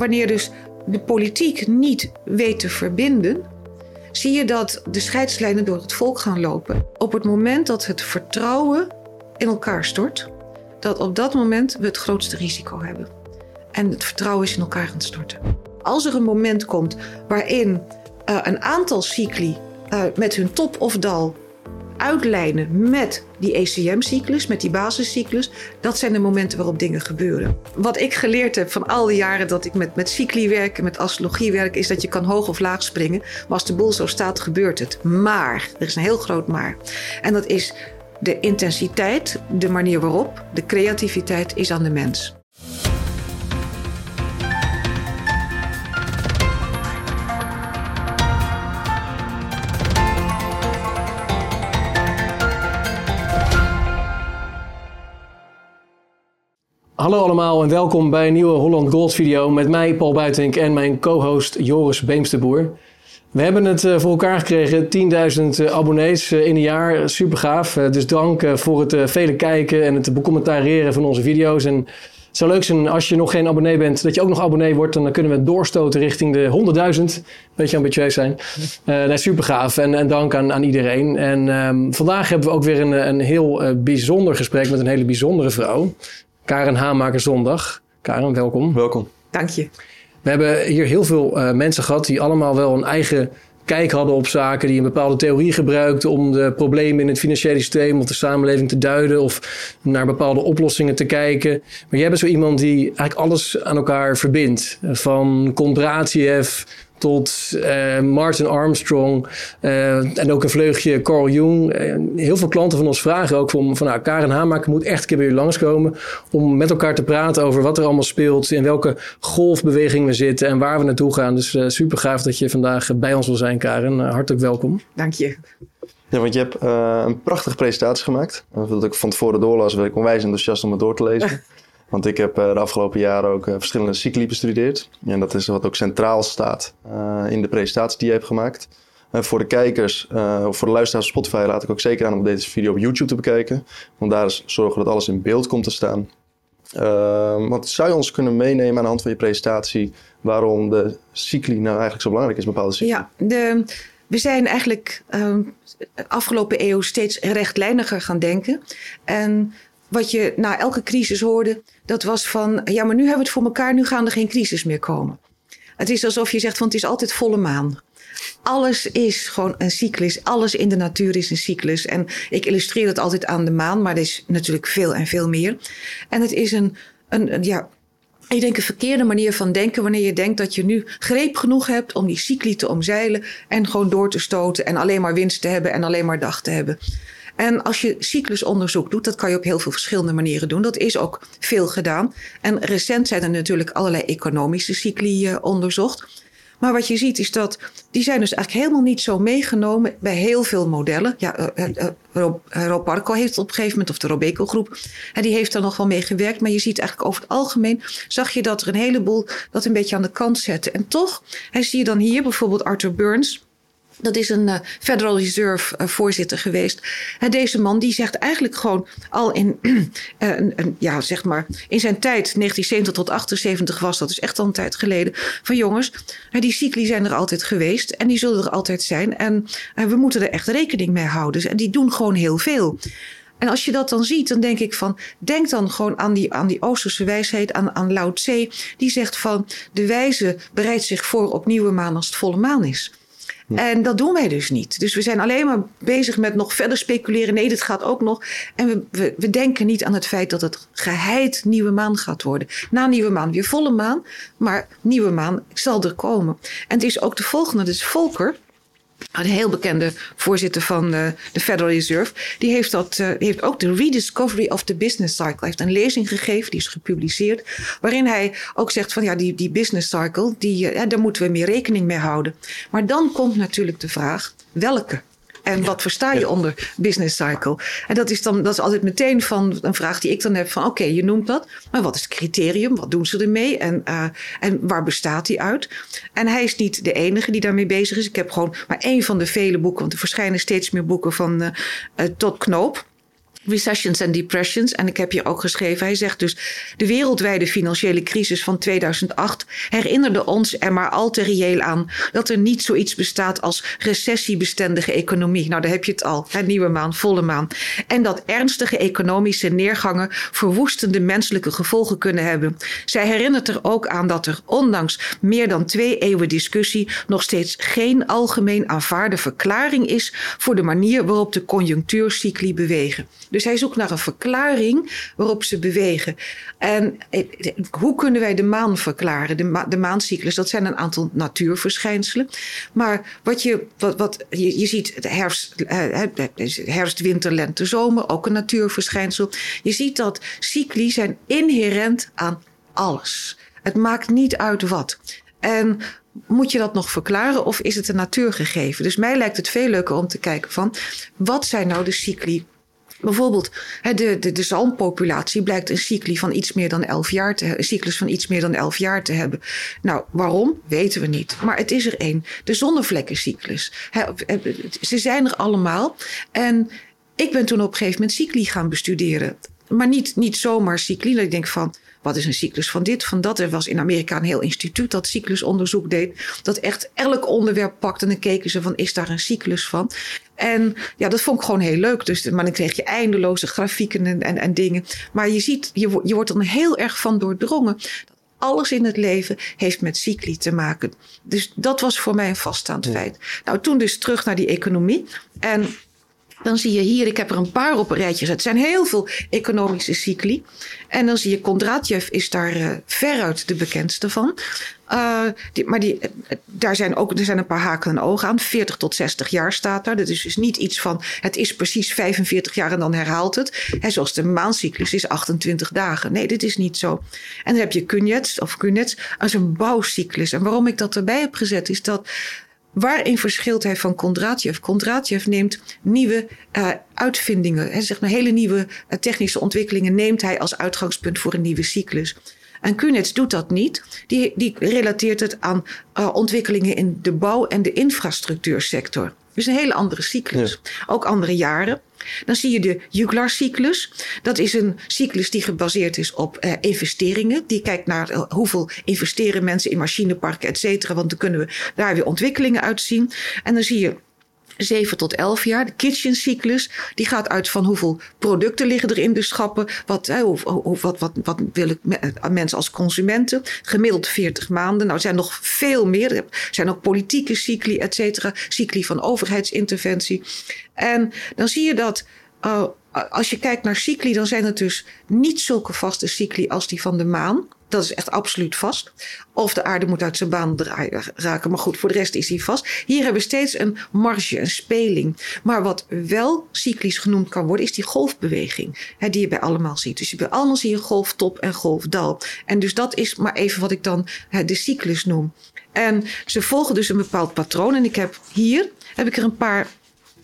wanneer dus de politiek niet weet te verbinden, zie je dat de scheidslijnen door het volk gaan lopen. Op het moment dat het vertrouwen in elkaar stort, dat op dat moment we het grootste risico hebben. En het vertrouwen is in elkaar gaan storten. Als er een moment komt waarin uh, een aantal cycli uh, met hun top of dal uitlijnen met die ECM-cyclus, met die basiscyclus, dat zijn de momenten waarop dingen gebeuren. Wat ik geleerd heb van al die jaren dat ik met, met cycli werk en met astrologie werk, is dat je kan hoog of laag springen. Maar als de boel zo staat, gebeurt het. Maar, er is een heel groot maar. En dat is de intensiteit, de manier waarop, de creativiteit is aan de mens. Hallo allemaal en welkom bij een nieuwe Holland Gold video met mij Paul Buitink en mijn co-host Joris Beemsterboer. We hebben het eh, voor elkaar gekregen, 10.000 eh, abonnees eh, in een jaar, super gaaf. Dus dank voor het vele kijken en het becommentareren van onze video's. En het zou leuk zijn als je nog geen abonnee bent, dat je ook nog abonnee wordt. Dan kunnen we doorstoten richting de 100.000. Beetje ambitieus zijn. Uh, nee, super gaaf en, en dank aan, aan iedereen. En um, vandaag hebben we ook weer een, een heel bijzonder gesprek met een hele bijzondere vrouw. Karen Haamaker Zondag. Karen, welkom. Welkom. Dank je. We hebben hier heel veel uh, mensen gehad die allemaal wel een eigen kijk hadden op zaken, die een bepaalde theorie gebruikten om de problemen in het financiële systeem of de samenleving te duiden of naar bepaalde oplossingen te kijken. Maar jij bent zo iemand die eigenlijk alles aan elkaar verbindt. Van Kondratiev tot uh, Martin Armstrong uh, en ook een vleugje Carl Jung. Uh, heel veel klanten van ons vragen ook van, van nou, Karen Hamaker moet echt een keer bij u langskomen om met elkaar te praten over wat er allemaal speelt, in welke golfbeweging we zitten en waar we naartoe gaan. Dus super gaaf dat je vandaag bij ons wil zijn, Karen. hartelijk welkom. Dank je. Ja, want je hebt een prachtige presentatie gemaakt. Dat ik van tevoren doorlas, werd ik onwijs enthousiast om het door te lezen. Want ik heb uh, de afgelopen jaren ook uh, verschillende cycli bestudeerd. En dat is wat ook centraal staat uh, in de presentatie die je hebt gemaakt. voor de kijkers, of voor de luisteraars op Spotify, laat ik ook zeker aan om deze video op YouTube te bekijken. Want daar is zorgen dat alles in beeld komt te staan. wat zou je ons kunnen meenemen aan de hand van je presentatie waarom de cycli nou eigenlijk zo belangrijk is, bepaalde cycli? Ja, de, we zijn eigenlijk afgelopen eeuw steeds rechtlijniger gaan denken. En wat je na elke crisis hoorde, dat was van, ja, maar nu hebben we het voor elkaar, nu gaan er geen crisis meer komen. Het is alsof je zegt van, het is altijd volle maan. Alles is gewoon een cyclus. Alles in de natuur is een cyclus. En ik illustreer dat altijd aan de maan, maar er is natuurlijk veel en veel meer. En het is een, een, een ja, ik denk een verkeerde manier van denken wanneer je denkt dat je nu greep genoeg hebt om die cycli te omzeilen en gewoon door te stoten en alleen maar winst te hebben en alleen maar dag te hebben. En als je cyclusonderzoek doet, dat kan je op heel veel verschillende manieren doen. Dat is ook veel gedaan. En recent zijn er natuurlijk allerlei economische cycli uh, onderzocht. Maar wat je ziet is dat die zijn dus eigenlijk helemaal niet zo meegenomen bij heel veel modellen. Ja, uh, uh, Rob, Parco heeft op een gegeven moment, of de Robeco groep, die heeft er nog wel mee gewerkt. Maar je ziet eigenlijk over het algemeen, zag je dat er een heleboel dat een beetje aan de kant zetten. En toch, hij zie je dan hier bijvoorbeeld Arthur Burns. Dat is een uh, Federal Reserve uh, voorzitter geweest. Deze man die zegt eigenlijk gewoon al in, uh, een, een, ja, zeg maar, in zijn tijd, 1970 tot 78 was dat, dus echt al een tijd geleden. Van jongens, die cycli zijn er altijd geweest en die zullen er altijd zijn. En we moeten er echt rekening mee houden. En die doen gewoon heel veel. En als je dat dan ziet, dan denk ik van, denk dan gewoon aan die, aan die Oosterse wijsheid, aan, aan Lao Tse. Die zegt van, de wijze bereidt zich voor op nieuwe maan als het volle maan is. En dat doen wij dus niet. Dus we zijn alleen maar bezig met nog verder speculeren. Nee, dit gaat ook nog. En we, we, we denken niet aan het feit dat het geheid nieuwe maan gaat worden. Na nieuwe maan weer volle maan. Maar nieuwe maan zal er komen. En het is ook de volgende. Dus Volker een heel bekende voorzitter van de, de Federal Reserve, die heeft, dat, uh, heeft ook de Rediscovery of the Business Cycle. Hij heeft een lezing gegeven, die is gepubliceerd, waarin hij ook zegt van ja, die, die business cycle, die, uh, daar moeten we meer rekening mee houden. Maar dan komt natuurlijk de vraag, welke? En wat versta je onder business cycle? En dat is dan dat is altijd meteen van een vraag die ik dan heb van oké, okay, je noemt dat, maar wat is het criterium? Wat doen ze ermee? En, uh, en waar bestaat die uit? En hij is niet de enige die daarmee bezig is. Ik heb gewoon maar één van de vele boeken, want er verschijnen steeds meer boeken van uh, Todd Knoop. Recessions en depressions. En ik heb hier ook geschreven, hij zegt dus... de wereldwijde financiële crisis van 2008 herinnerde ons er maar al te reëel aan... dat er niet zoiets bestaat als recessiebestendige economie. Nou, daar heb je het al. Hè, nieuwe maan, volle maan. En dat ernstige economische neergangen... verwoestende menselijke gevolgen kunnen hebben. Zij herinnert er ook aan dat er ondanks meer dan twee eeuwen discussie... nog steeds geen algemeen aanvaarde verklaring is... voor de manier waarop de conjunctuurcycli bewegen. Dus hij zoekt naar een verklaring waarop ze bewegen. En eh, hoe kunnen wij de maan verklaren? De, ma maancyclus, dat zijn een aantal natuurverschijnselen. Maar wat je, wat, wat, je, je ziet herfst, eh, herfst, winter, lente, zomer, ook een natuurverschijnsel. Je ziet dat cycli zijn inherent aan alles. Het maakt niet uit wat. En moet je dat nog verklaren of is het een natuurgegeven? Dus mij lijkt het veel leuker om te kijken van wat zijn nou de cycli Bijvoorbeeld, de, de, de zalmpopulatie blijkt een cycli van iets meer dan elf jaar te cyclus van iets meer dan elf jaar te hebben. Nou, waarom? Weten we niet. Maar het is er één. De zonnevlekkencyclus. Ze zijn er allemaal. En ik ben toen op een gegeven moment cycli gaan bestuderen. Maar niet, niet zomaar cycli. Dat ik denk van, wat is een cyclus van dit, van dat? Er was in Amerika een heel instituut dat cyclusonderzoek deed. Dat echt elk onderwerp pakte en dan keken ze van, is daar een cyclus van? En ja, dat vond ik gewoon heel leuk. Dus, maar dan kreeg je eindeloze grafieken en, en, en dingen. Maar je ziet, je, je wordt er heel erg van doordrongen. Dat alles in het leven heeft met cycli te maken. Dus dat was voor mij een vaststaand feit. Nou, toen dus terug naar die economie. En dan zie je hier, ik heb er een paar op een rijtje gezet. Er zijn heel veel economische cycli. En dan zie je, Kondratjev is daar uh, veruit de bekendste van. Uh, die, maar die, daar zijn ook er zijn een paar haken en ogen aan. 40 tot 60 jaar staat daar. Dat is dus niet iets van het is precies 45 jaar en dan herhaalt het. He, zoals de maancyclus is 28 dagen. Nee, dit is niet zo. En dan heb je Kunets of Kunets als een bouwcyclus. En waarom ik dat erbij heb gezet is dat Waarin verschilt hij van Kondratjev? Kondratjev neemt nieuwe uh, uitvindingen, hij zegt een hele nieuwe uh, technische ontwikkelingen, neemt hij als uitgangspunt voor een nieuwe cyclus. En Kunets doet dat niet. Die, die relateert het aan uh, ontwikkelingen in de bouw- en de infrastructuursector. Dus een hele andere cyclus. Ja. Ook andere jaren. Dan zie je de Juglar-cyclus. Dat is een cyclus die gebaseerd is op uh, investeringen. Die kijkt naar uh, hoeveel investeren mensen in machineparken, et cetera. Want dan kunnen we daar weer ontwikkelingen uitzien. En dan zie je 7 tot 11 jaar. De kitchen cyclus, die gaat uit van hoeveel producten liggen er in de schappen. Wat, hè, hoe, hoe, wat, wat, wat willen mensen als consumenten? Gemiddeld 40 maanden. Nou, er zijn nog veel meer. Er zijn ook politieke cycli, et cetera. Cycli van overheidsinterventie. En dan zie je dat uh, als je kijkt naar cycli, dan zijn het dus niet zulke vaste cycli als die van de maan. Dat is echt absoluut vast. Of de aarde moet uit zijn baan raken. Maar goed, voor de rest is die vast. Hier hebben we steeds een marge, een speling. Maar wat wel cyclisch genoemd kan worden, is die golfbeweging. Hè, die je bij allemaal ziet. Dus je bij allemaal zie je golftop en golfdal. En dus dat is maar even wat ik dan hè, de cyclus noem. En ze volgen dus een bepaald patroon. En ik heb hier heb ik er een paar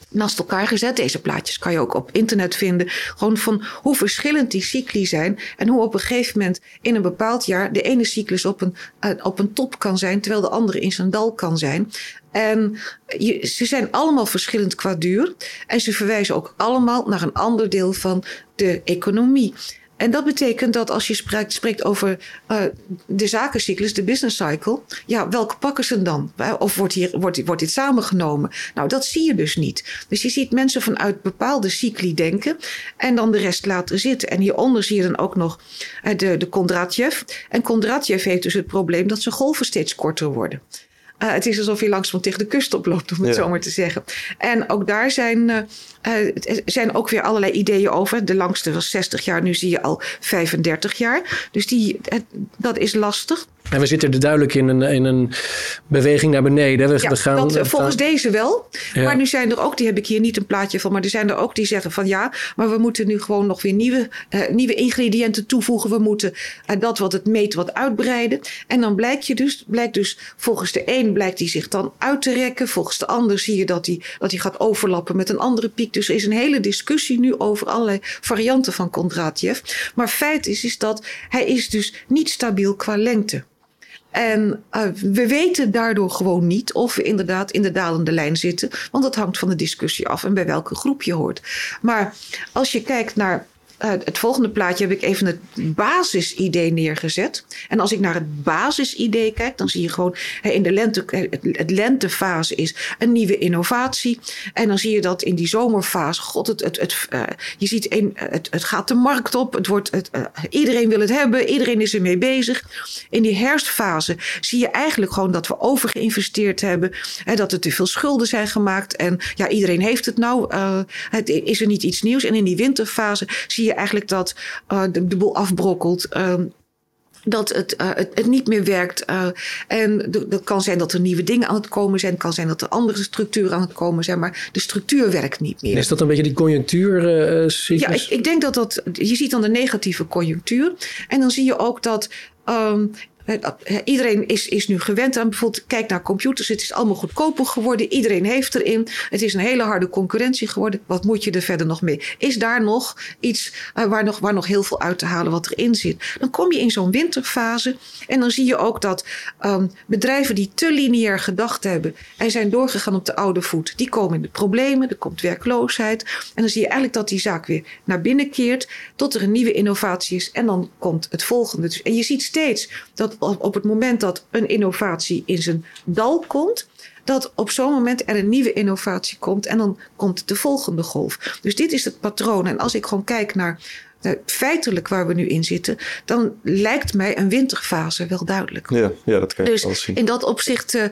naast elkaar gezet. Deze plaatjes kan je ook op internet vinden. Gewoon van hoe verschillend die cycli zijn. En hoe op een gegeven moment in een bepaald jaar de ene cyclus op een, uh, op een top kan zijn. Terwijl de andere in zijn dal kan zijn. En je, ze zijn allemaal verschillend qua duur. En ze verwijzen ook allemaal naar een ander deel van de economie. En dat betekent dat als je spreekt, spreekt over uh, de zakencyclus, de business cycle, ja, welke pakken ze dan? Of wordt, hier, wordt, wordt dit samengenomen? Nou, dat zie je dus niet. Dus je ziet mensen vanuit bepaalde cycli denken en dan de rest laten zitten. En hieronder zie je dan ook nog uh, de, de Kondratjev. En Kondratjev heeft dus het probleem dat zijn golven steeds korter worden. Uh, het is alsof je langzaam tegen de kust oploopt, om het ja. zo maar te zeggen. En ook daar zijn, uh, zijn ook weer allerlei ideeën over. De langste was 60 jaar, nu zie je al 35 jaar. Dus die, dat is lastig. En we zitten er duidelijk in een, in een beweging naar beneden. We, ja, we gaan, dat, volgens deze wel. Ja. Maar nu zijn er ook, die heb ik hier niet een plaatje van, maar er zijn er ook die zeggen van ja, maar we moeten nu gewoon nog weer nieuwe, uh, nieuwe ingrediënten toevoegen. We moeten uh, dat wat het meet wat uitbreiden. En dan blijkt je dus, blijkt dus volgens de een blijkt die zich dan uit te rekken. Volgens de ander zie je dat die, dat die gaat overlappen met een andere piek. Dus er is een hele discussie nu over allerlei varianten van Kondratjev. Maar feit is, is dat hij is dus niet stabiel qua lengte. En uh, we weten daardoor gewoon niet of we inderdaad in de dalende lijn zitten. Want dat hangt van de discussie af en bij welke groep je hoort. Maar als je kijkt naar uh, het volgende plaatje heb ik even het basisidee neergezet. En als ik naar het basisidee kijk, dan zie je gewoon in de lente, het, het lentefase is een nieuwe innovatie. En dan zie je dat in die zomerfase, god, het, het, het, uh, je ziet een, het, het gaat de markt op. Het wordt, het, iedereen wil het hebben, iedereen is ermee bezig. In die herfstfase zie je eigenlijk gewoon dat we overgeïnvesteerd hebben. Hè, dat er te veel schulden zijn gemaakt. En ja, iedereen heeft het nou. het is er niet iets nieuws. En in die winterfase zie je je eigenlijk dat uh, de, de boel afbrokkelt. Uh, dat het, uh, het, het, niet meer werkt. Uh, en dat kan zijn dat er nieuwe dingen aan het komen zijn. Het kan zijn dat er andere structuren aan het komen zijn. Maar de structuur werkt niet meer. Is dat een beetje die conjunctuur? Uh, ja, ik, ik, denk dat dat. Je ziet dan de negatieve conjunctuur. En dan zie je ook dat. Um, Iedereen is, is nu gewend aan bijvoorbeeld, kijk naar computers. Het is allemaal goedkoper geworden. Iedereen heeft erin. Het is een hele harde concurrentie geworden. Wat moet je er verder nog mee? Is daar nog iets eh, waar nog, waar nog heel veel uit te halen wat erin zit? Dan kom je in zo'n winterfase. En dan zie je ook dat um, bedrijven die te lineair gedacht hebben en zijn doorgegaan op de oude voet, die komen in de problemen. Er komt werkloosheid. En dan zie je eigenlijk dat die zaak weer naar binnen keert. Tot er een nieuwe innovatie is. En dan komt het volgende. En je ziet steeds dat op het moment dat een innovatie in zijn dal komt, dat op zo'n moment er een nieuwe innovatie komt en dan komt de volgende golf. Dus dit is het patroon. En als ik gewoon kijk naar feitelijk waar we nu in zitten, dan lijkt mij een winterfase wel duidelijk. Ja, ja dat kan je dus wel zien. in dat opzicht uh,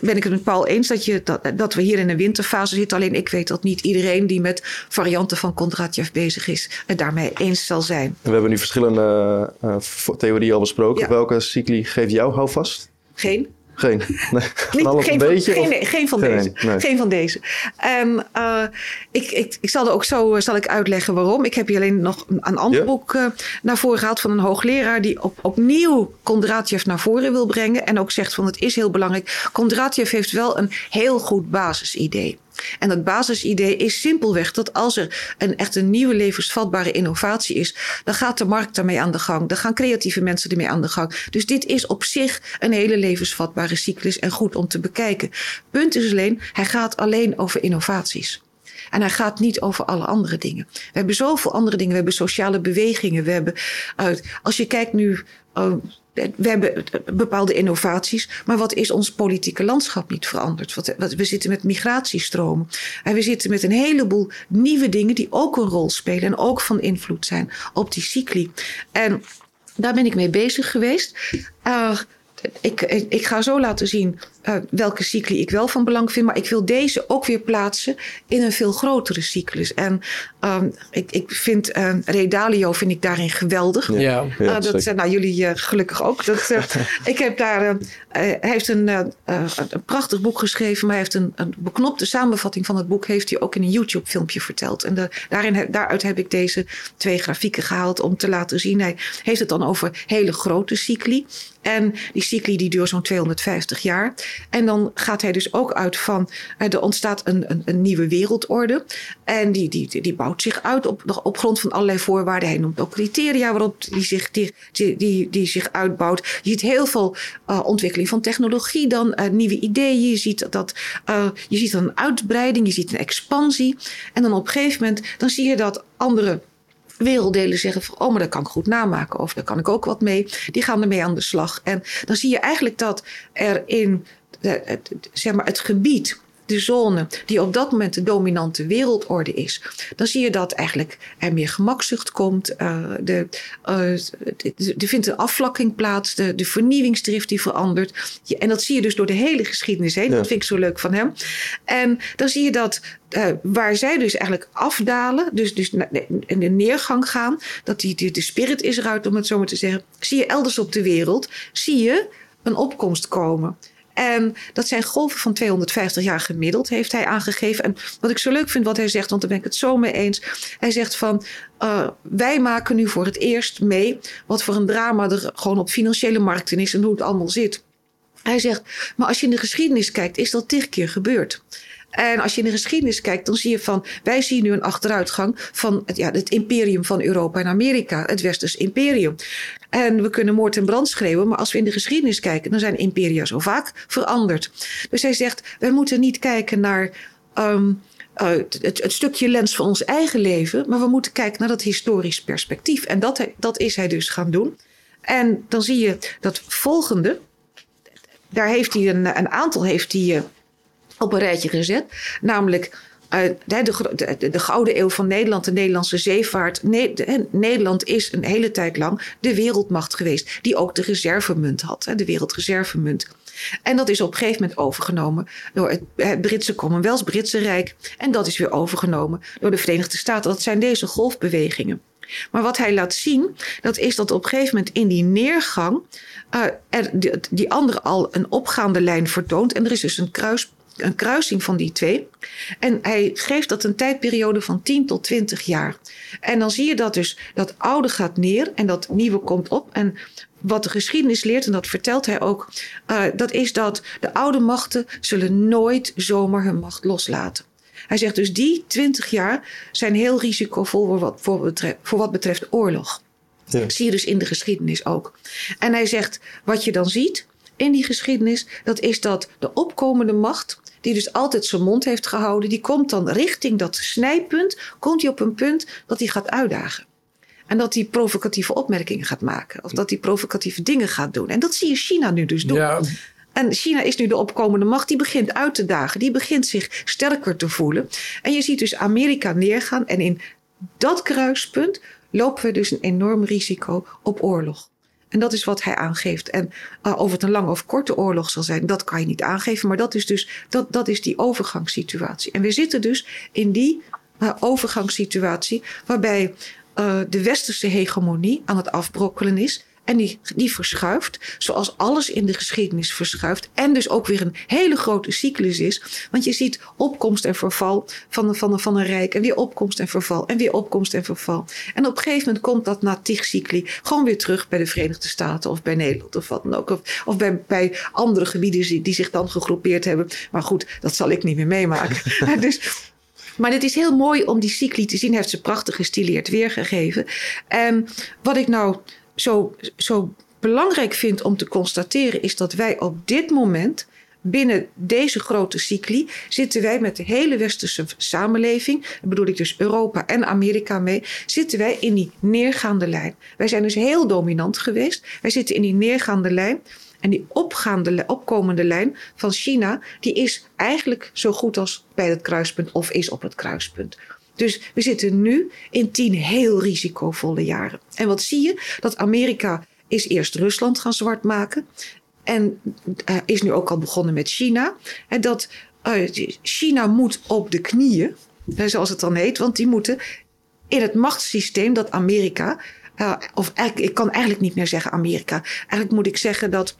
ben ik het met Paul eens dat, je, dat, dat we hier in een winterfase zitten. Alleen ik weet dat niet iedereen die met varianten van Kondratjev bezig is, het daarmee eens zal zijn. we hebben nu verschillende uh, theorieën al besproken. Ja. Welke cycli geeft jou houvast? Geen. Geen. Nee, Niet, alles geen, een van, geen, geen van Geen, deze. nee. Geen van deze. En uh, ik, ik, ik zal er ook zo uh, zal ik uitleggen waarom. Ik heb hier alleen nog een, een ander Ja. boek uh, naar voren gehaald van een hoogleraar die op, opnieuw Kondratjev naar voren wil brengen. En ook zegt van het is heel belangrijk. Kondratjev heeft wel een heel goed basisidee. En dat basisidee is simpelweg dat als er een echt een nieuwe levensvatbare innovatie is, dan gaat de markt daarmee aan de gang. Dan gaan creatieve mensen ermee aan de gang. Dus dit is op zich een hele levensvatbare cyclus en goed om te bekijken. Punt is alleen, hij gaat alleen over innovaties. En hij gaat niet over alle andere dingen. We hebben zoveel andere dingen. We hebben sociale bewegingen. We hebben, uh, als je kijkt nu. Uh, we hebben bepaalde innovaties, maar wat is ons politieke landschap niet veranderd? Wat, we zitten met migratiestromen. En we zitten met een heleboel nieuwe dingen die ook een rol spelen en ook van invloed zijn op die cycli. En daar ben ik mee bezig geweest. Ik, ik, ik, ga zo laten zien uh, welke cycli ik wel van belang vind. Maar ik wil deze ook weer plaatsen in een veel grotere cyclus. En um, ik, ik vind uh, Ray Dalio vind ik daarin geweldig. Ja, ja uh, dat, nou, jullie gelukkig ook. Dat, ik heb daar, hij heeft een, een, prachtig boek geschreven. Maar hij heeft een, een, beknopte samenvatting van het boek. Heeft hij ook in een YouTube filmpje verteld. En de, daarin, daaruit heb ik deze twee grafieken gehaald om te laten zien. Hij heeft het dan over hele grote cycli. En die cycli die duurt zo'n 250 jaar. En dan gaat hij dus ook uit van er ontstaat een, een, een nieuwe wereldorde. En die, die, die bouwt zich uit op, op grond van allerlei voorwaarden. Hij noemt ook criteria waarop die zich, die, die, die, zich uitbouwt. Je ziet heel veel uh, ontwikkeling van technologie dan, uh, nieuwe ideeën. Je ziet, dat, je ziet een uitbreiding, je ziet een expansie. En dan op een gegeven moment dan zie je dat andere werelddelen zeggen van, oh, maar dat kan ik goed namaken. Of daar kan ik ook wat mee. Die gaan ermee aan de slag. En dan zie je eigenlijk dat er in het, zeg maar het gebied, de zone, die op dat moment de dominante wereldorde is, dan zie je dat eigenlijk er meer gemakzucht komt. Uh, de, uh, er vindt een afvlakking plaats, de, de vernieuwingsdrift die verandert. En dat zie je dus door de hele geschiedenis heen. Ja. Dat vind ik zo leuk van hem. En dan zie je dat uh, waar zij dus eigenlijk afdalen, dus, dus in de neergang gaan, dat die, die, de spirit is eruit, om het zo maar te zeggen, zie je elders op de wereld, zie je een opkomst komen. En dat zijn golven van 250 jaar gemiddeld, heeft hij aangegeven. En wat ik zo leuk vind wat hij zegt, want daar ben ik het zo mee eens. Hij zegt van, uh, wij maken nu voor het eerst mee wat voor een drama er gewoon op financiële markten is en hoe het allemaal zit. Hij zegt, maar als je in de geschiedenis kijkt, is dat tig keer gebeurd. En als je in de geschiedenis kijkt, dan zie je van wij zien nu een achteruitgang van het, ja, het imperium van Europa en Amerika, het Westers imperium. En we kunnen moord en brand schreeuwen, maar als we in de geschiedenis kijken, dan zijn imperia zo vaak veranderd. Dus hij zegt, wij moeten niet kijken naar. Um, uh, het, stukje lens van ons eigen leven, maar we moeten kijken naar dat historisch perspectief. En dat, dat is hij dus gaan doen. En dan zie je dat volgende, daar heeft hij een, een aantal heeft hij, uh, op een rijtje gezet. Namelijk uh, de, de, de, Gouden Eeuw van Nederland, de Nederlandse zeevaart. Ne Nederland is een hele tijd lang de wereldmacht geweest, die ook de reservemunt had, de wereldreservemunt. En dat is op een gegeven moment overgenomen door het, het Britse Commonwealth, Britse Rijk. En dat is weer overgenomen door de Verenigde Staten. Dat zijn deze golfbewegingen. Maar wat hij laat zien, dat is dat op een gegeven moment in die neergang uh, er die, die andere al een opgaande lijn vertoont. En er is dus een, kruis, een kruising van die twee. En hij geeft dat een tijdperiode van 10 tot 20 jaar. En dan zie je dat dus dat oude gaat neer en dat nieuwe komt op. En wat de geschiedenis leert, en dat vertelt hij ook, uh, dat is dat de oude machten zullen nooit zomaar hun macht loslaten. Hij zegt dus die 20 jaar zijn heel risicovol voor wat, voor betreft, voor wat betreft oorlog. Ja. Dat zie je dus in de geschiedenis ook. En hij zegt, wat je dan ziet in die geschiedenis, dat is dat de opkomende macht, die dus altijd zijn mond heeft gehouden, die komt dan richting dat snijpunt, komt hij op een punt dat hij gaat uitdagen. En dat hij provocatieve opmerkingen gaat maken. Of dat hij provocatieve dingen gaat doen. En dat zie je China nu dus doen. Ja. En China is nu de opkomende macht. Die begint uit te dagen. Die begint zich sterker te voelen. En je ziet dus Amerika neergaan. En in dat kruispunt lopen we dus een enorm risico op oorlog. En dat is wat hij aangeeft. En uh, of het een lange of korte oorlog zal zijn, dat kan je niet aangeven. Maar dat is dus dat, dat is die overgangssituatie. En we zitten dus in die uh, overgangssituatie waarbij uh, de westerse hegemonie aan het afbrokkelen is. En die, die verschuift, zoals alles in de geschiedenis verschuift. En dus ook weer een hele grote cyclus is. Want je ziet opkomst en verval van, van, van een rijk. En weer opkomst en verval. En weer opkomst en verval. En op een gegeven moment komt dat na cycli gewoon weer terug bij de Verenigde Staten of bij Nederland of wat dan ook. Of, of bij, bij andere gebieden die, die zich dan gegroepeerd hebben. Maar goed, dat zal ik niet meer meemaken. dus maar het is heel mooi om die cycli te zien. Hij heeft ze prachtig gestileerd weergegeven. En wat ik nou zo, zo belangrijk vind om te constateren... is dat wij op dit moment binnen deze grote cycli zitten wij met de hele westerse samenleving, daar bedoel ik dus Europa en Amerika mee, zitten wij in die neergaande lijn. Wij zijn dus heel dominant geweest. Wij zitten in die neergaande lijn. En die opgaande, opkomende lijn van China, die is eigenlijk zo goed als bij het kruispunt of is op het kruispunt. Dus we zitten nu in tien heel risicovolle jaren. En wat zie je? Dat Amerika is eerst Rusland gaan zwart maken. En uh, is nu ook al begonnen met China. En dat uh, China moet op de knieën, zoals het dan heet. Want die moeten in het machtssysteem dat Amerika. Uh, of ik kan eigenlijk niet meer zeggen Amerika. Eigenlijk moet ik zeggen dat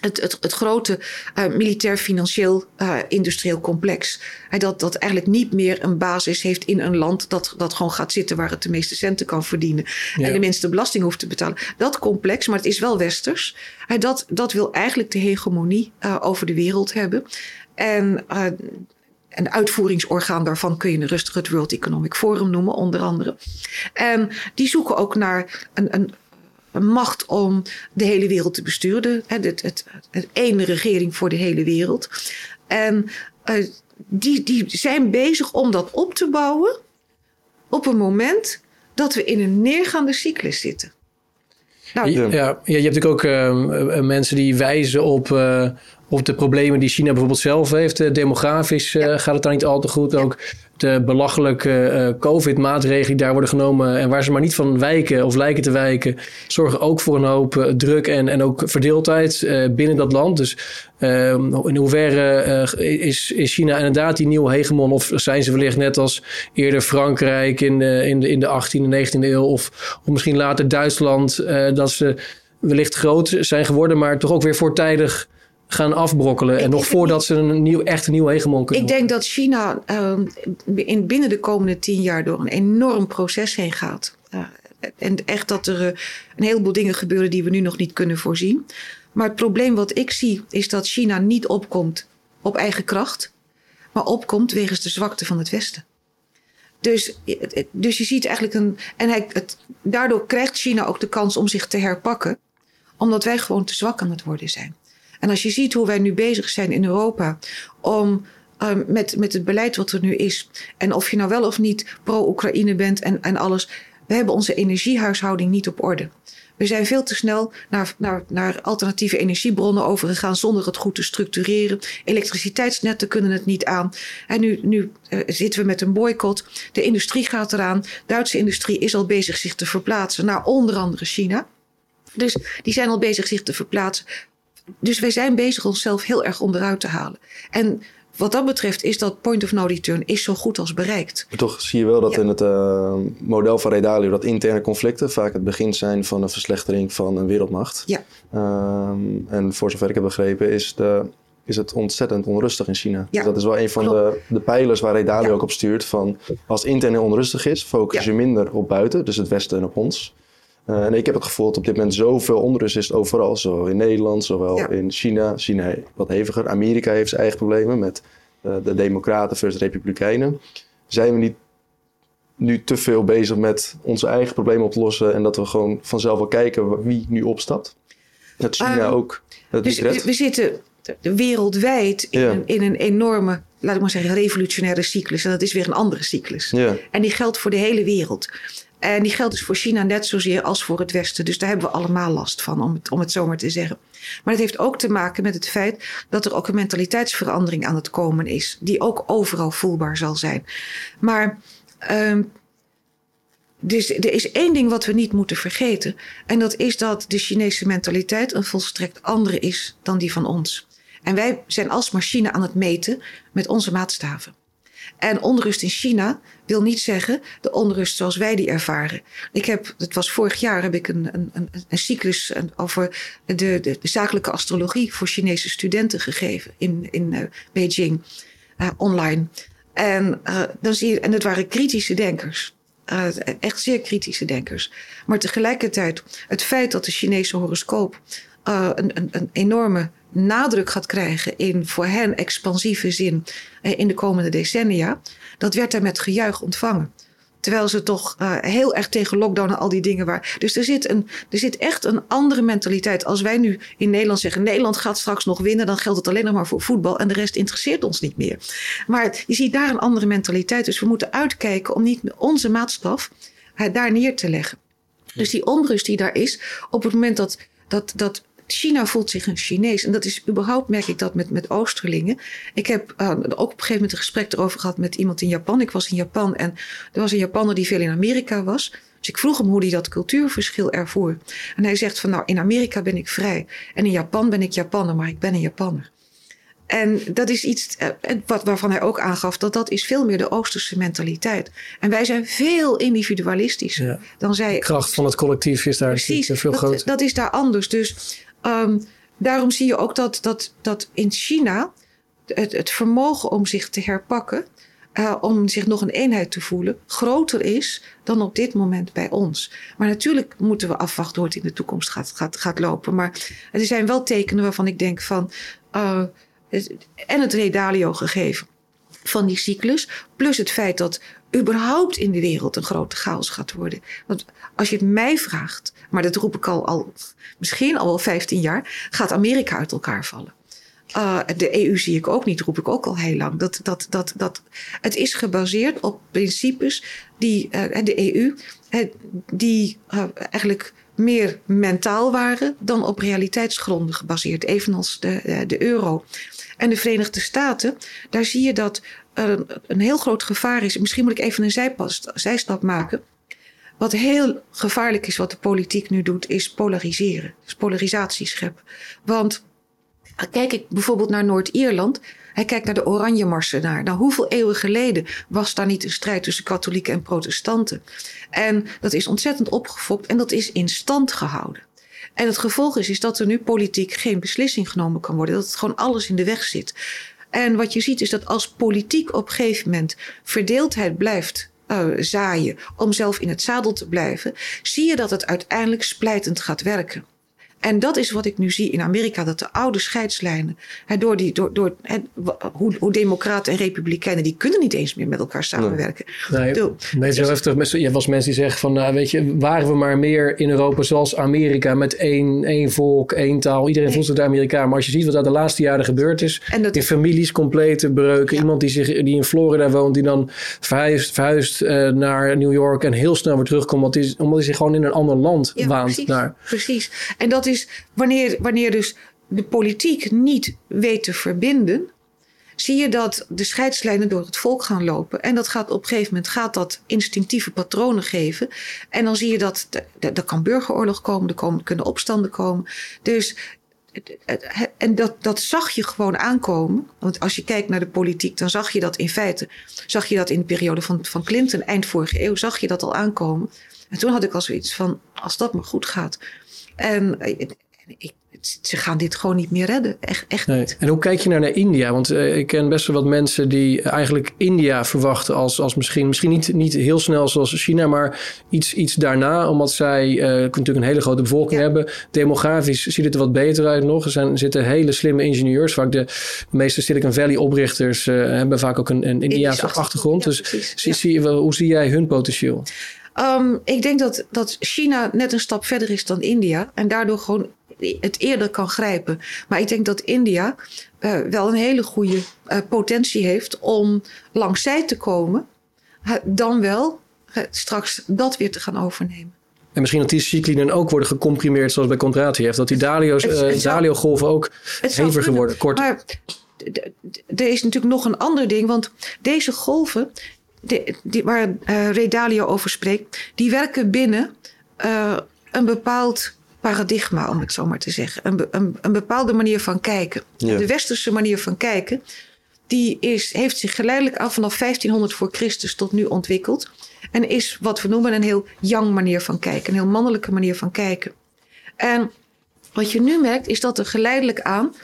het, het, het grote uh, militair-financieel uh, industrieel complex. Dat, dat eigenlijk niet meer een basis heeft in een land dat, dat gewoon gaat zitten waar het de meeste centen kan verdienen. Ja. En de minste belasting hoeft te betalen. Dat complex, maar het is wel westers. dat, dat wil eigenlijk de hegemonie over de wereld hebben. En een uitvoeringsorgaan daarvan kun je rustig het World Economic Forum noemen, onder andere. En die zoeken ook naar een, een macht om de hele wereld te besturen. Het, het, het, het ene regering voor de hele wereld. En uh, die, die zijn bezig om dat op te bouwen op een moment dat we in een neergaande cyclus zitten. Nou, ja, ja, je hebt natuurlijk ook uh, mensen die wijzen op, uh, op de problemen die China bijvoorbeeld zelf heeft. demografisch ja. gaat het daar niet al te goed. Ook de belachelijke uh, COVID-maatregelen die daar worden genomen en waar ze maar niet van wijken of lijken te wijken, zorgen ook voor een hoop druk en, en ook verdeeldheid binnen dat land. Dus in hoeverre is, is China inderdaad die nieuwe hegemon of zijn ze wellicht net als eerder Frankrijk in de, in de, in de 18e, 19e eeuw of, of misschien later Duitsland, dat ze wellicht groot zijn geworden, maar toch ook weer voortijdig gaan afbrokkelen. en nog voordat ze een nieuw, echt een nieuwe hegemon kunnen Ik denk dat China uh, in, binnen de komende tien jaar door een enorm proces heen gaat. Uh, en echt dat er uh, een heleboel dingen gebeuren die we nu nog niet kunnen voorzien. Maar het probleem wat ik zie is dat China niet opkomt op eigen kracht. maar opkomt wegens de zwakte van het Westen. Dus, dus je ziet eigenlijk een. En hij, het, daardoor krijgt China ook de kans om zich te herpakken, omdat wij gewoon te zwak aan het worden zijn. En als je ziet hoe wij nu bezig zijn in Europa om um, met, met het beleid wat er nu is, en of je nou wel of niet pro-Oekraïne bent en, en alles, we hebben onze energiehuishouding niet op orde. We zijn veel te snel naar, naar, naar alternatieve energiebronnen overgegaan zonder het goed te structureren. Elektriciteitsnetten kunnen het niet aan. En nu, nu uh, zitten we met een boycott. De industrie gaat eraan. Duitse industrie is al bezig zich te verplaatsen naar onder andere China. Dus die zijn al bezig zich te verplaatsen. Dus wij zijn bezig onszelf heel erg onderuit te halen. En wat dat betreft is dat point of no return is zo goed als bereikt. Maar toch zie je wel dat in het uh, model van Redalio dat interne conflicten vaak het begin zijn van een verslechtering van een wereldmacht. Ja. Um, en voor zover ik heb begrepen is, de, is het ontzettend onrustig in China. Ja. Dus dat is wel een van de, de pijlers waar Redalio Ja. ook op stuurt. Van als intern onrustig is, focus je minder op buiten, dus het Westen en op ons. Uh, en ik heb het gevoel dat op dit moment zoveel onrust is overal. Zowel in Nederland, zowel Ja. in China. China wat heviger. Amerika heeft zijn eigen problemen met uh, de democraten versus republikeinen. Zijn we niet nu te veel bezig met onze eigen problemen op te lossen... en dat we gewoon vanzelf wel kijken wie nu opstapt? Dat China Um, ook het Dus niet redt? we zitten wereldwijd in, Ja. een, in een enorme, laat ik maar zeggen, revolutionaire cyclus. En dat is weer een andere cyclus. Ja, En die geldt voor de hele wereld. En die geldt dus voor China net zozeer als voor het Westen. Dus daar hebben we allemaal last van, om het, om het zo maar te zeggen. Maar het heeft ook te maken met het feit dat er ook een mentaliteitsverandering aan het komen is. Die ook overal voelbaar zal zijn. Maar ehm, dus er is één ding wat we niet moeten vergeten. En dat is dat de Chinese mentaliteit een volstrekt andere is dan die van ons. En wij zijn als machine aan het meten met onze maatstaven. En onrust in China wil niet zeggen de onrust zoals wij die ervaren. Ik heb, het was vorig jaar, heb ik een, een, een, een cyclus over de, de, zakelijke astrologie voor Chinese studenten gegeven in, in uh, Beijing uh, online. En, uh, dan zie je, en het waren kritische denkers. Echt zeer kritische denkers. Maar tegelijkertijd, het feit dat de Chinese horoscoop uh, een, een, een enorme nadruk gaat krijgen in voor hen expansieve zin uh, in de komende decennia, dat werd daar met gejuich ontvangen. Terwijl ze toch uh, heel erg tegen lockdown en al die dingen waren. Dus er zit, een, er zit echt een andere mentaliteit. Als wij nu in Nederland zeggen: Nederland gaat straks nog winnen, dan geldt het alleen nog maar voor voetbal en de rest interesseert ons niet meer. Maar je ziet daar een andere mentaliteit. Dus we moeten uitkijken om niet onze maatstaf uh, daar neer te leggen. Dus die onrust die daar is, op het moment dat, dat, dat China voelt zich een Chinees. En dat is überhaupt, merk ik dat met, met Oosterlingen. Ik heb uh, ook op een gegeven moment een gesprek erover gehad met iemand in Japan. Ik was in Japan en er was een Japanner die veel in Amerika was. Dus ik vroeg hem hoe hij dat cultuurverschil ervoer. En hij zegt van nou, in Amerika ben ik vrij. En in Japan ben ik Japanner, maar ik ben een Japanner. En dat is iets uh, wat, waarvan hij ook aangaf dat dat is veel meer de Oosterse mentaliteit. En wij zijn veel individualistischer ja. dan zij. De kracht van het collectief is daar Precies, veel dat, groter. Dat is daar anders. Dus um, daarom zie je ook dat, dat, dat in China het, het vermogen om zich te herpakken, uh, om zich nog een eenheid te voelen, groter is dan op dit moment bij ons. Maar natuurlijk moeten we afwachten hoe het in de toekomst gaat, gaat, gaat lopen. Maar er zijn wel tekenen waarvan ik denk van. Uh, en het redalio gegeven van die cyclus. Plus het feit dat überhaupt in de wereld een grote chaos gaat worden. Want als je het mij vraagt, maar dat roep ik al, al misschien al wel 15 jaar, gaat Amerika uit elkaar vallen. Uh, de EU zie ik ook niet, roep ik ook al heel lang. Dat, dat, dat, dat, het is gebaseerd op principes die uh, de EU, uh, die eigenlijk meer mentaal waren dan op realiteitsgronden gebaseerd, evenals de, de euro. En de Verenigde Staten, daar zie je dat er een heel groot gevaar is. Misschien moet ik even een zijstap maken. Wat heel gevaarlijk is, wat de politiek nu doet, is polariseren. Dus polarisatie scheppen. Want kijk ik bijvoorbeeld naar Noord-Ierland. Hij kijkt naar de Oranje Marsen naar. Nou, hoeveel eeuwen geleden was daar niet een strijd tussen katholieken en protestanten? En dat is ontzettend opgefokt en dat is in stand gehouden. En het gevolg is, is dat er nu politiek geen beslissing genomen kan worden. Dat het gewoon alles in de weg zit. En wat je ziet is dat als politiek op een gegeven moment verdeeldheid blijft uh, zaaien om zelf in het zadel te blijven, zie je dat het uiteindelijk splijtend gaat werken. En dat is wat ik nu zie in Amerika, dat de oude scheidslijnen, hè, door die, door, door, hoe, hoe democraten en republikeinen, die kunnen niet eens meer met elkaar samenwerken. Nee, nee zo heftig. Je was mensen die zeggen van, nou, weet je, waren we maar meer in Europa zoals Amerika met één, één volk, één taal. Iedereen voelt zich de Amerikaan. Maar als je ziet wat er de laatste jaren gebeurd is, en dat, in families complete breuken. Iemand die, zich, die in Florida woont, die dan verhuist, verhuist uh, naar New York en heel snel weer terugkomt, omdat hij, omdat hij zich gewoon in een ander land ja, waant. Precies, naar. precies. En dat is wanneer, wanneer dus de politiek niet weet te verbinden, zie je dat de scheidslijnen door het volk gaan lopen. En dat gaat op een gegeven moment gaat dat instinctieve patronen geven. En dan zie je dat er kan burgeroorlog komen, er komen, kunnen opstanden komen. Dus en dat, dat zag je gewoon aankomen. Want als je kijkt naar de politiek, dan zag je dat in feite. Zag je dat in de periode van, van Clinton, eind vorige eeuw, zag je dat al aankomen. En toen had ik al zoiets van: als dat maar goed gaat. En ik, ze gaan dit gewoon niet meer redden. Echt, echt nee. niet. En hoe kijk je nou naar India? Want uh, ik ken best wel wat mensen die eigenlijk India verwachten als, als misschien, misschien niet, niet heel snel zoals China, maar iets, iets daarna, omdat zij uh, natuurlijk een hele grote bevolking hebben. Demografisch ziet het er wat beter uit nog. Er zijn, zitten hele slimme ingenieurs. Vaak de, meeste Silicon Valley oprichters uh, hebben vaak ook een, een Indiaanse achtergrond. Ja, dus zie, hoe zie jij hun potentieel? Um, ik denk dat, dat China net een stap verder is dan India. En daardoor gewoon het eerder kan grijpen. Maar ik denk dat India uh, wel een hele goede uh, potentie heeft om langs zij te komen. Uh, dan wel straks dat weer te gaan overnemen. En misschien dat die cyclinen ook worden gecomprimeerd zoals bij Contrati heeft. Dat die Dalio-golven ook heviger worden, kort. Maar er is natuurlijk nog een ander ding. Want deze golven, die, die, waar uh, Ray Dalio over spreekt, die werken binnen uh, een bepaald paradigma, om het zo maar te zeggen. Een, een, een bepaalde manier van kijken. De westerse manier van kijken, die is, heeft zich geleidelijk aan vanaf 1500 voor Christus tot nu ontwikkeld. En is wat we noemen een heel yang manier van kijken, een heel mannelijke manier van kijken. En wat je nu merkt, is dat er geleidelijk aan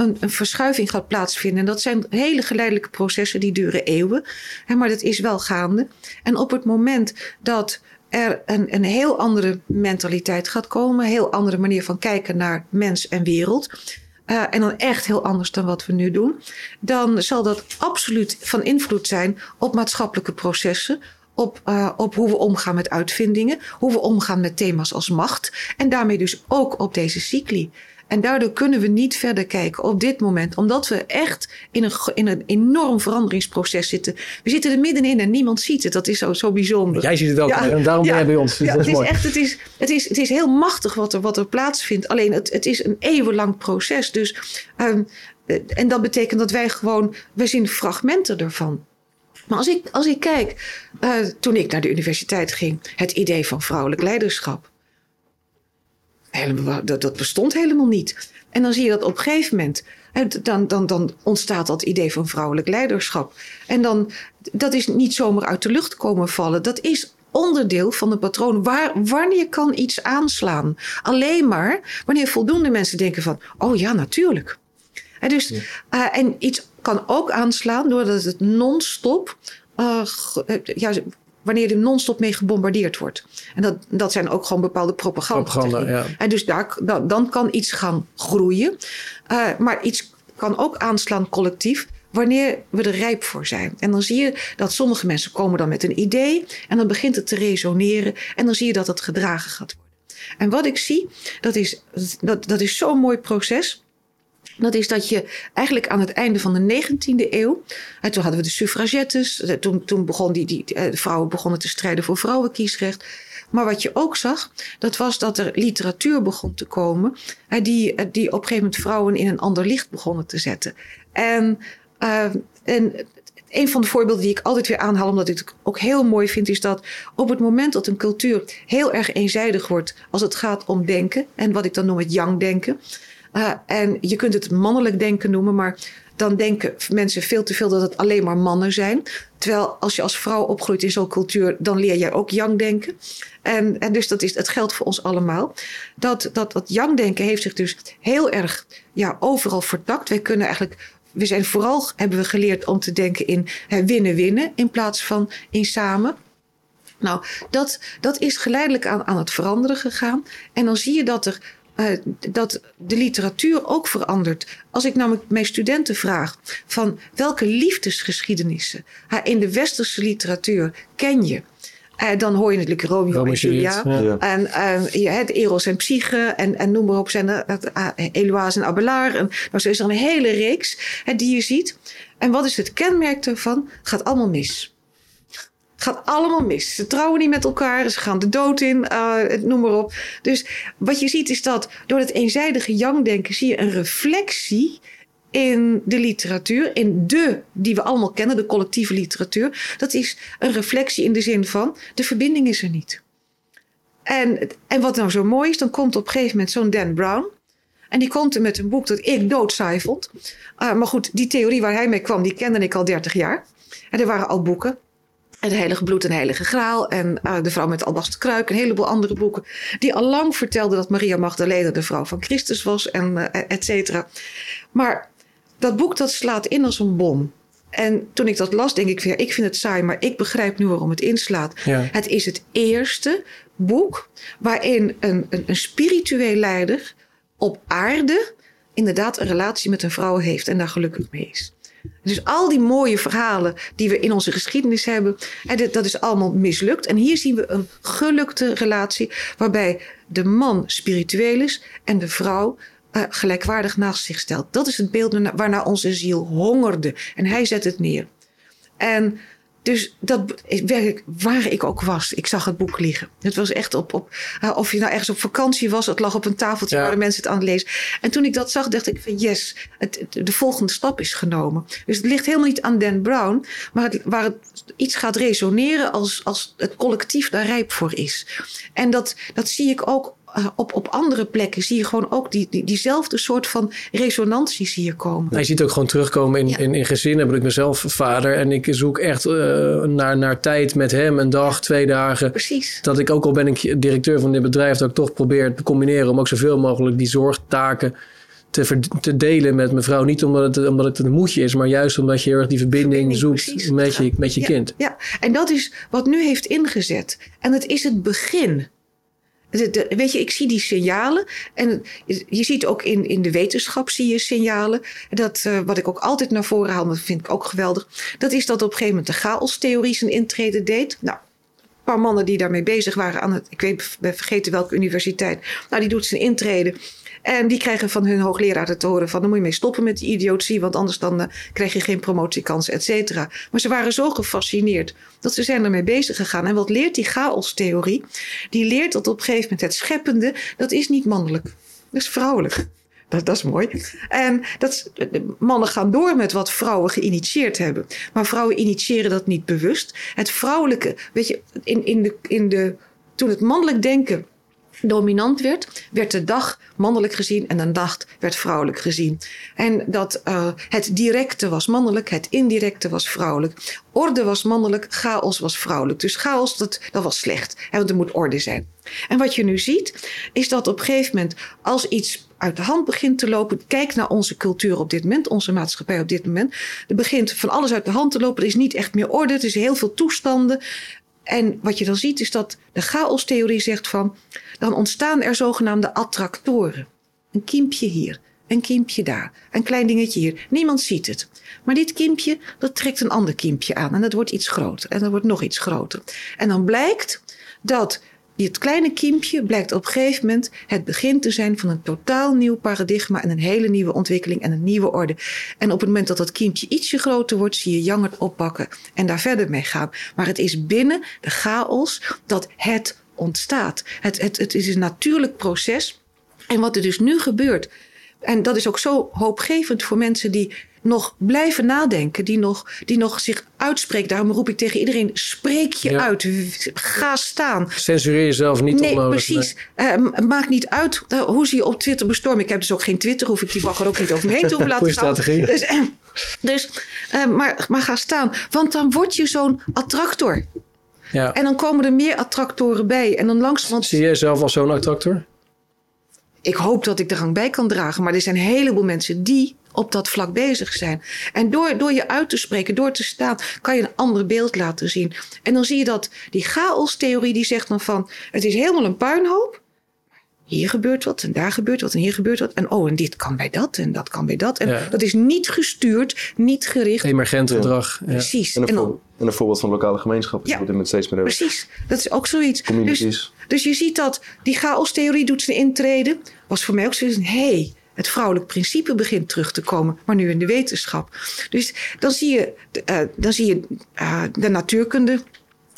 een, een, verschuiving gaat plaatsvinden. En dat zijn hele geleidelijke processen die duren eeuwen. Maar dat is wel gaande. En op het moment dat er een, een heel andere mentaliteit gaat komen. Een heel andere manier van kijken naar mens en wereld. Uh, en dan echt heel anders dan wat we nu doen. Dan zal dat absoluut van invloed zijn op maatschappelijke processen. Op, uh, op hoe we omgaan met uitvindingen. Hoe we omgaan met thema's als macht. En daarmee dus ook op deze cycli. En daardoor kunnen we niet verder kijken op dit moment, omdat we echt in een, in een enorm veranderingsproces zitten. We zitten er middenin en niemand ziet het. Dat is zo, zo bijzonder. Jij ziet het ook ja, en daarom ben jij bij ons. Ja, dat is, het, is echt, het, is, het, is, het is heel machtig wat er, wat er plaatsvindt. Alleen het, het is een eeuwenlang proces. Dus, um, en dat betekent dat wij gewoon, we zien fragmenten ervan. Maar als ik, als ik kijk, uh, toen ik naar de universiteit ging, het idee van vrouwelijk leiderschap helemaal, dat, dat bestond helemaal niet. En dan zie je dat op een gegeven moment, dan, dan, dan ontstaat dat idee van vrouwelijk leiderschap. En dan, dat is niet zomaar uit de lucht komen vallen. Dat is onderdeel van de patroon. Waar, wanneer kan iets aanslaan? Alleen maar wanneer voldoende mensen denken van, oh ja, natuurlijk. En, dus, ja. Uh, en iets kan ook aanslaan doordat het non-stop uh, ja, wanneer er non-stop mee gebombardeerd wordt. En dat, dat zijn ook gewoon bepaalde propaganda. propaganda ja. En dus daar, dan, dan kan iets gaan groeien. Uh, maar iets kan ook aanslaan collectief wanneer we er rijp voor zijn. En dan zie je dat sommige mensen komen dan met een idee en dan begint het te resoneren en dan zie je dat het gedragen gaat worden. En wat ik zie, dat is, dat, dat is zo'n mooi proces. Dat is dat je eigenlijk aan het einde van de 19e eeuw. En toen hadden we de suffragettes. Toen, toen begon die, die, de vrouwen begonnen te strijden voor vrouwenkiesrecht. Maar wat je ook zag, dat was dat er literatuur begon te komen. Die, die op een gegeven moment vrouwen in een ander licht begonnen te zetten. En, uh, en een van de voorbeelden die ik altijd weer aanhaal, omdat ik het ook heel mooi vind, is dat op het moment dat een cultuur heel erg eenzijdig wordt als het gaat om denken, en wat ik dan noem het yang-denken, uh, en je kunt het mannelijk denken noemen, maar dan denken mensen veel te veel dat het alleen maar mannen zijn. Terwijl als je als vrouw opgroeit in zo'n cultuur, dan leer jij ook yang denken. En, en dus dat is, het geldt voor ons allemaal. Dat, dat, dat yang denken heeft zich dus heel erg ja, overal vertakt. Wij kunnen eigenlijk we zijn vooral, hebben we geleerd om te denken in winnen-winnen in plaats van in samen. Nou, dat, dat is geleidelijk aan, aan het veranderen gegaan. En dan zie je dat er uh, dat de literatuur ook verandert. Als ik namelijk mijn studenten vraag van welke liefdesgeschiedenissen in de westerse literatuur ken je? Uh, dan hoor je natuurlijk Romeo, Romeo en Julia. Ja. En uh, je hebt Eros en Psyche en, en noem maar op. Zijn er, uh, Eloise en Abelard. En, nou, zo is er een hele reeks die je ziet. En wat is het kenmerk daarvan? Gaat allemaal mis. Gaat allemaal mis. Ze trouwen niet met elkaar. Ze gaan de dood in. Uh, noem maar op. Dus wat je ziet is dat door het eenzijdige yang-denken zie je een reflectie in de literatuur, in de die we allemaal kennen, de collectieve literatuur. Dat is een reflectie in de zin van de verbinding is er niet. En, en wat nou zo mooi is, dan komt op een gegeven moment zo'n Dan Brown. En die komt er met een boek dat ik doodsaai vond. Uh, maar goed, die theorie waar hij mee kwam, die kende ik al 30 jaar. En er waren al boeken. Het Heilige Bloed en Heilige Graal. En uh, De Vrouw met Albasten Kruik. Een heleboel andere boeken. Die al lang vertelden dat Maria Magdalena de vrouw van Christus was. En uh, et cetera. Maar dat boek dat slaat in als een bom. En toen ik dat las, denk ik weer, ik vind het saai, maar ik begrijp nu waarom het inslaat. Ja. Het is het eerste boek waarin een, een, een spiritueel leider op aarde inderdaad een relatie met een vrouw heeft en daar gelukkig mee is. Dus al die mooie verhalen die we in onze geschiedenis hebben, dat is allemaal mislukt. En hier zien we een gelukte relatie waarbij de man spiritueel is en de vrouw uh, gelijkwaardig naast zich stelt. Dat is het beeld waarnaar onze ziel hongerde. En hij zet het neer. En dus dat werkelijk, waar ik ook was, ik zag het boek liggen. Het was echt op, op uh, of je nou ergens op vakantie was, het lag op een tafeltje ja. waar de mensen het aan het lezen. En toen ik dat zag, dacht ik van yes, het, de volgende stap is genomen. Dus het ligt helemaal niet aan Dan Brown, maar het, waar het iets gaat resoneren als, als het collectief daar rijp voor is. En dat, dat zie ik ook op, op andere plekken zie je gewoon ook die, die, diezelfde soort van resonanties hier komen. Nou, je ziet ook gewoon terugkomen in, ja. in, in gezinnen. Heb ik mezelf vader en ik zoek echt uh, naar, naar tijd met hem, een dag, twee dagen. Precies. Dat ik ook al ben ik directeur van dit bedrijf, dat ik toch probeer te combineren om ook zoveel mogelijk die zorgtaken te, te delen met mevrouw. Niet omdat het, omdat het een moedje is, maar juist omdat je heel erg die verbinding, verbinding zoekt met je, met je ja, kind. Ja, en dat is wat nu heeft ingezet. En het is het begin. Weet je, ik zie die signalen. En je, ziet ook in, in de wetenschap zie je signalen. Dat, uh, wat ik ook altijd naar voren haal, dat vind ik ook geweldig. Dat is dat op een gegeven moment de chaostheorie zijn intrede deed. Nou, een paar mannen die daarmee bezig waren aan het, ik weet, ben vergeten welke universiteit. Nou, die doet zijn intrede. En die krijgen van hun hoogleraar te horen van... dan moet je mee stoppen met die idiotie... want anders dan uh, krijg je geen promotiekans, et cetera. Maar ze waren zo gefascineerd dat ze zijn ermee bezig gegaan. En wat leert die chaostheorie? Die leert dat op een gegeven moment het scheppende... dat is niet mannelijk, dat is vrouwelijk. Dat, dat, is mooi. En dat, mannen gaan door met wat vrouwen geïnitieerd hebben. Maar vrouwen initiëren dat niet bewust. Het vrouwelijke, weet je, in, in de, in de, toen het mannelijk denken dominant werd, werd de dag mannelijk gezien en de nacht werd vrouwelijk gezien. En dat uh, het directe was mannelijk, het indirecte was vrouwelijk. Orde was mannelijk, chaos was vrouwelijk. Dus chaos, dat, dat was slecht, hè, want er moet orde zijn. En wat je nu ziet, is dat op een gegeven moment, als iets uit de hand begint te lopen. Kijk naar onze cultuur op dit moment, onze maatschappij op dit moment. Er begint van alles uit de hand te lopen. Er is niet echt meer orde. Er is heel veel toestanden. En wat je dan ziet is dat de chaostheorie zegt van, dan ontstaan er zogenaamde attractoren. Een kiempje hier, een kiempje daar, een klein dingetje hier. Niemand ziet het. Maar dit kiempje, dat trekt een ander kiempje aan en dat wordt iets groter en dat wordt nog iets groter. En dan blijkt dat het kleine kiempje blijkt op een gegeven moment het begin te zijn van een totaal nieuw paradigma en een hele nieuwe ontwikkeling en een nieuwe orde. En op het moment dat dat kiempje ietsje groter wordt, zie je Yang het oppakken en daar verder mee gaan. Maar het is binnen de chaos dat het ontstaat. Het, het, het is een natuurlijk proces. En wat er dus nu gebeurt, en dat is ook zo hoopgevend voor mensen die nog blijven nadenken, die nog, die nog zich uitspreekt. Daarom roep ik tegen iedereen: spreek je ja. uit, ga staan. Censureer jezelf niet nee, onnodig. Precies. Nee. Uh, maakt niet uit uh, hoe ze je op Twitter bestormen. Ik heb dus ook geen Twitter, hoef ik die bagger ook niet over me heen te laten Goeie gaan. strategie. Dus, uh, dus maar, maar ga staan. Want dan word je zo'n attractor. Ja. En dan komen er meer attractoren bij. En dan langzamerhand... Zie jij jezelf als zo'n attractor? Ik hoop dat ik de rang bij kan dragen. Maar er zijn een heleboel mensen die op dat vlak bezig zijn. En door, door je uit te spreken, door te staan, kan je een ander beeld laten zien. En dan zie je dat die chaostheorie die zegt dan van... het is helemaal een puinhoop. Hier gebeurt wat en daar gebeurt wat en hier gebeurt wat. En oh, en dit kan bij dat en dat kan bij dat. En Ja. dat is niet gestuurd, niet gericht. Emergent gedrag. Ja. Precies. En een, En dan- voor- en een voorbeeld van lokale gemeenschappen. Ja. Met steeds meer hebben. Precies, dat is ook zoiets. Dus, Communities. dus je ziet dat die chaostheorie doet zijn intreden. Was voor mij ook zoiets van, hé, hey, het vrouwelijk principe begint terug te komen. Maar nu in de wetenschap. Dus dan zie je, eh, dan zie je eh, de natuurkunde.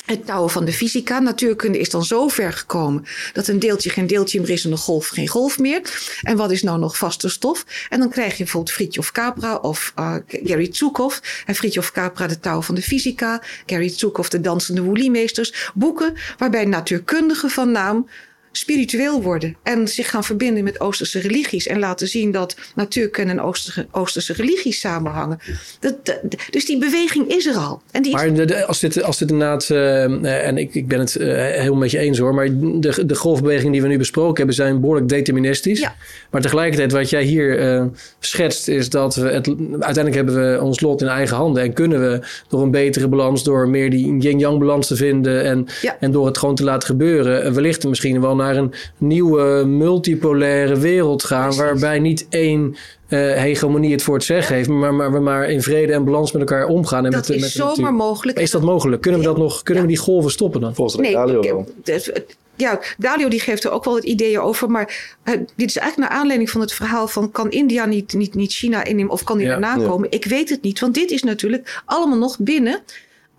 Het touwen van de fysica. Natuurkunde is dan zo ver gekomen dat een deeltje geen deeltje meer is en een golf geen golf meer. En wat is nou nog vaste stof? En dan krijg je bijvoorbeeld Fritjof Capra of uh, Gary Tsukov. En Fritjof Capra de touwen van de fysica. Gary Tsukov de dansende woeliemeesters. Boeken waarbij natuurkundigen van naam spiritueel worden en zich gaan verbinden met Oosterse religies en laten zien dat natuurkunde en Oosterse, Oosterse religies samenhangen. Dat, dat- dus die beweging is er al. En die Maar als, dit, als dit inderdaad, eh, en ik, ik ben het eh, helemaal met je eens hoor, maar de, de golfbewegingen die we nu besproken hebben zijn behoorlijk deterministisch. Ja. Maar tegelijkertijd wat jij hier eh, schetst is dat we het, uiteindelijk hebben we ons lot in eigen handen en kunnen we door een betere balans, door meer die yin-yang balans te vinden en, Ja. en door het gewoon te laten gebeuren, wellicht misschien wel naar een nieuwe multipolaire wereld gaan Precies. waarbij niet één eh, hegemonie het voor het zeggen heeft, maar, maar we maar in vrede en balans met elkaar omgaan. En dat met, is zomaar mogelijk. Is dat mogelijk? Kunnen we dat nog? Kunnen we die golven stoppen dan? Volgens Nee, Dalio ik- wel. het- het- ja, Dalio die geeft er ook wel wat ideeën over. Maar eh, dit is eigenlijk naar aanleiding van het verhaal van... kan India niet, niet, niet China innemen of kan die Ja. daarna Ja. komen? Ik weet het niet, want dit is natuurlijk allemaal nog binnen...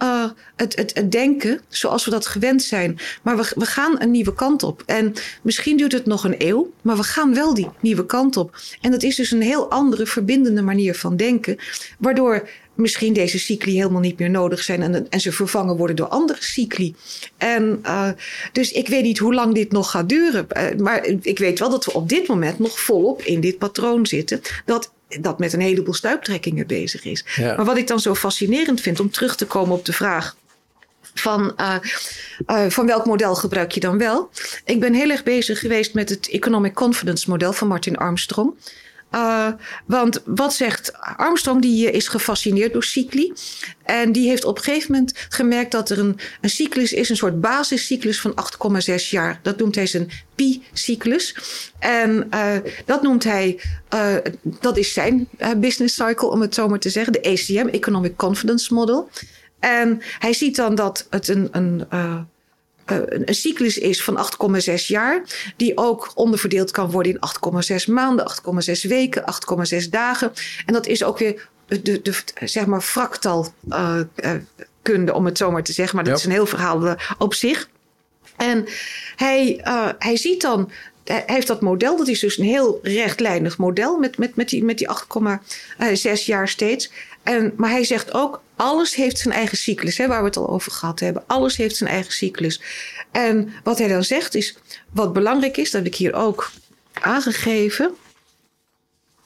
eh, het, het, het denken zoals we dat gewend zijn. Maar we, we gaan een nieuwe kant op. En misschien duurt het nog een eeuw, maar we gaan wel die nieuwe kant op. En dat is dus een heel andere verbindende manier van denken. Waardoor misschien deze cycli helemaal niet meer nodig zijn en, en ze vervangen worden door andere cycli. En uh, dus ik weet niet hoe lang dit nog gaat duren. Uh, maar ik weet wel dat we op dit moment nog volop in dit patroon zitten. Dat dat met een heleboel stuiptrekkingen bezig is. Ja. Maar wat ik dan zo fascinerend vind om terug te komen op de vraag van, uh, uh, van welk model gebruik je dan wel? Ik ben heel erg bezig geweest met het Economic Confidence model van Martin Armstrong. Uh, want wat zegt Armstrong? Die is gefascineerd door cycli. En die heeft op een gegeven moment gemerkt dat er een, een cyclus is, een soort basiscyclus van 8,6 jaar. Dat noemt hij zijn pi-cyclus. En uh, dat noemt hij, uh, dat is zijn business cycle, om het zo maar te zeggen, de ECM, Economic Confidence Model. En hij ziet dan dat het een, een een cyclus is van 8,6 jaar, die ook onderverdeeld kan worden in 8,6 maanden, 8,6 weken, 8,6 dagen. En dat is ook weer de, de, de zeg maar fractal uh, kunde, om het zo maar te zeggen. Maar dat Ja. is een heel verhaal op zich. En hij, uh, hij ziet dan hij heeft dat model, dat is dus een heel rechtlijnig model met, met, met die, met die 8,6 jaar steeds. En, maar hij zegt ook, alles heeft zijn eigen cyclus, hè, waar we het al over gehad hebben. Alles heeft zijn eigen cyclus. En wat hij dan zegt is, wat belangrijk is, dat heb ik hier ook aangegeven.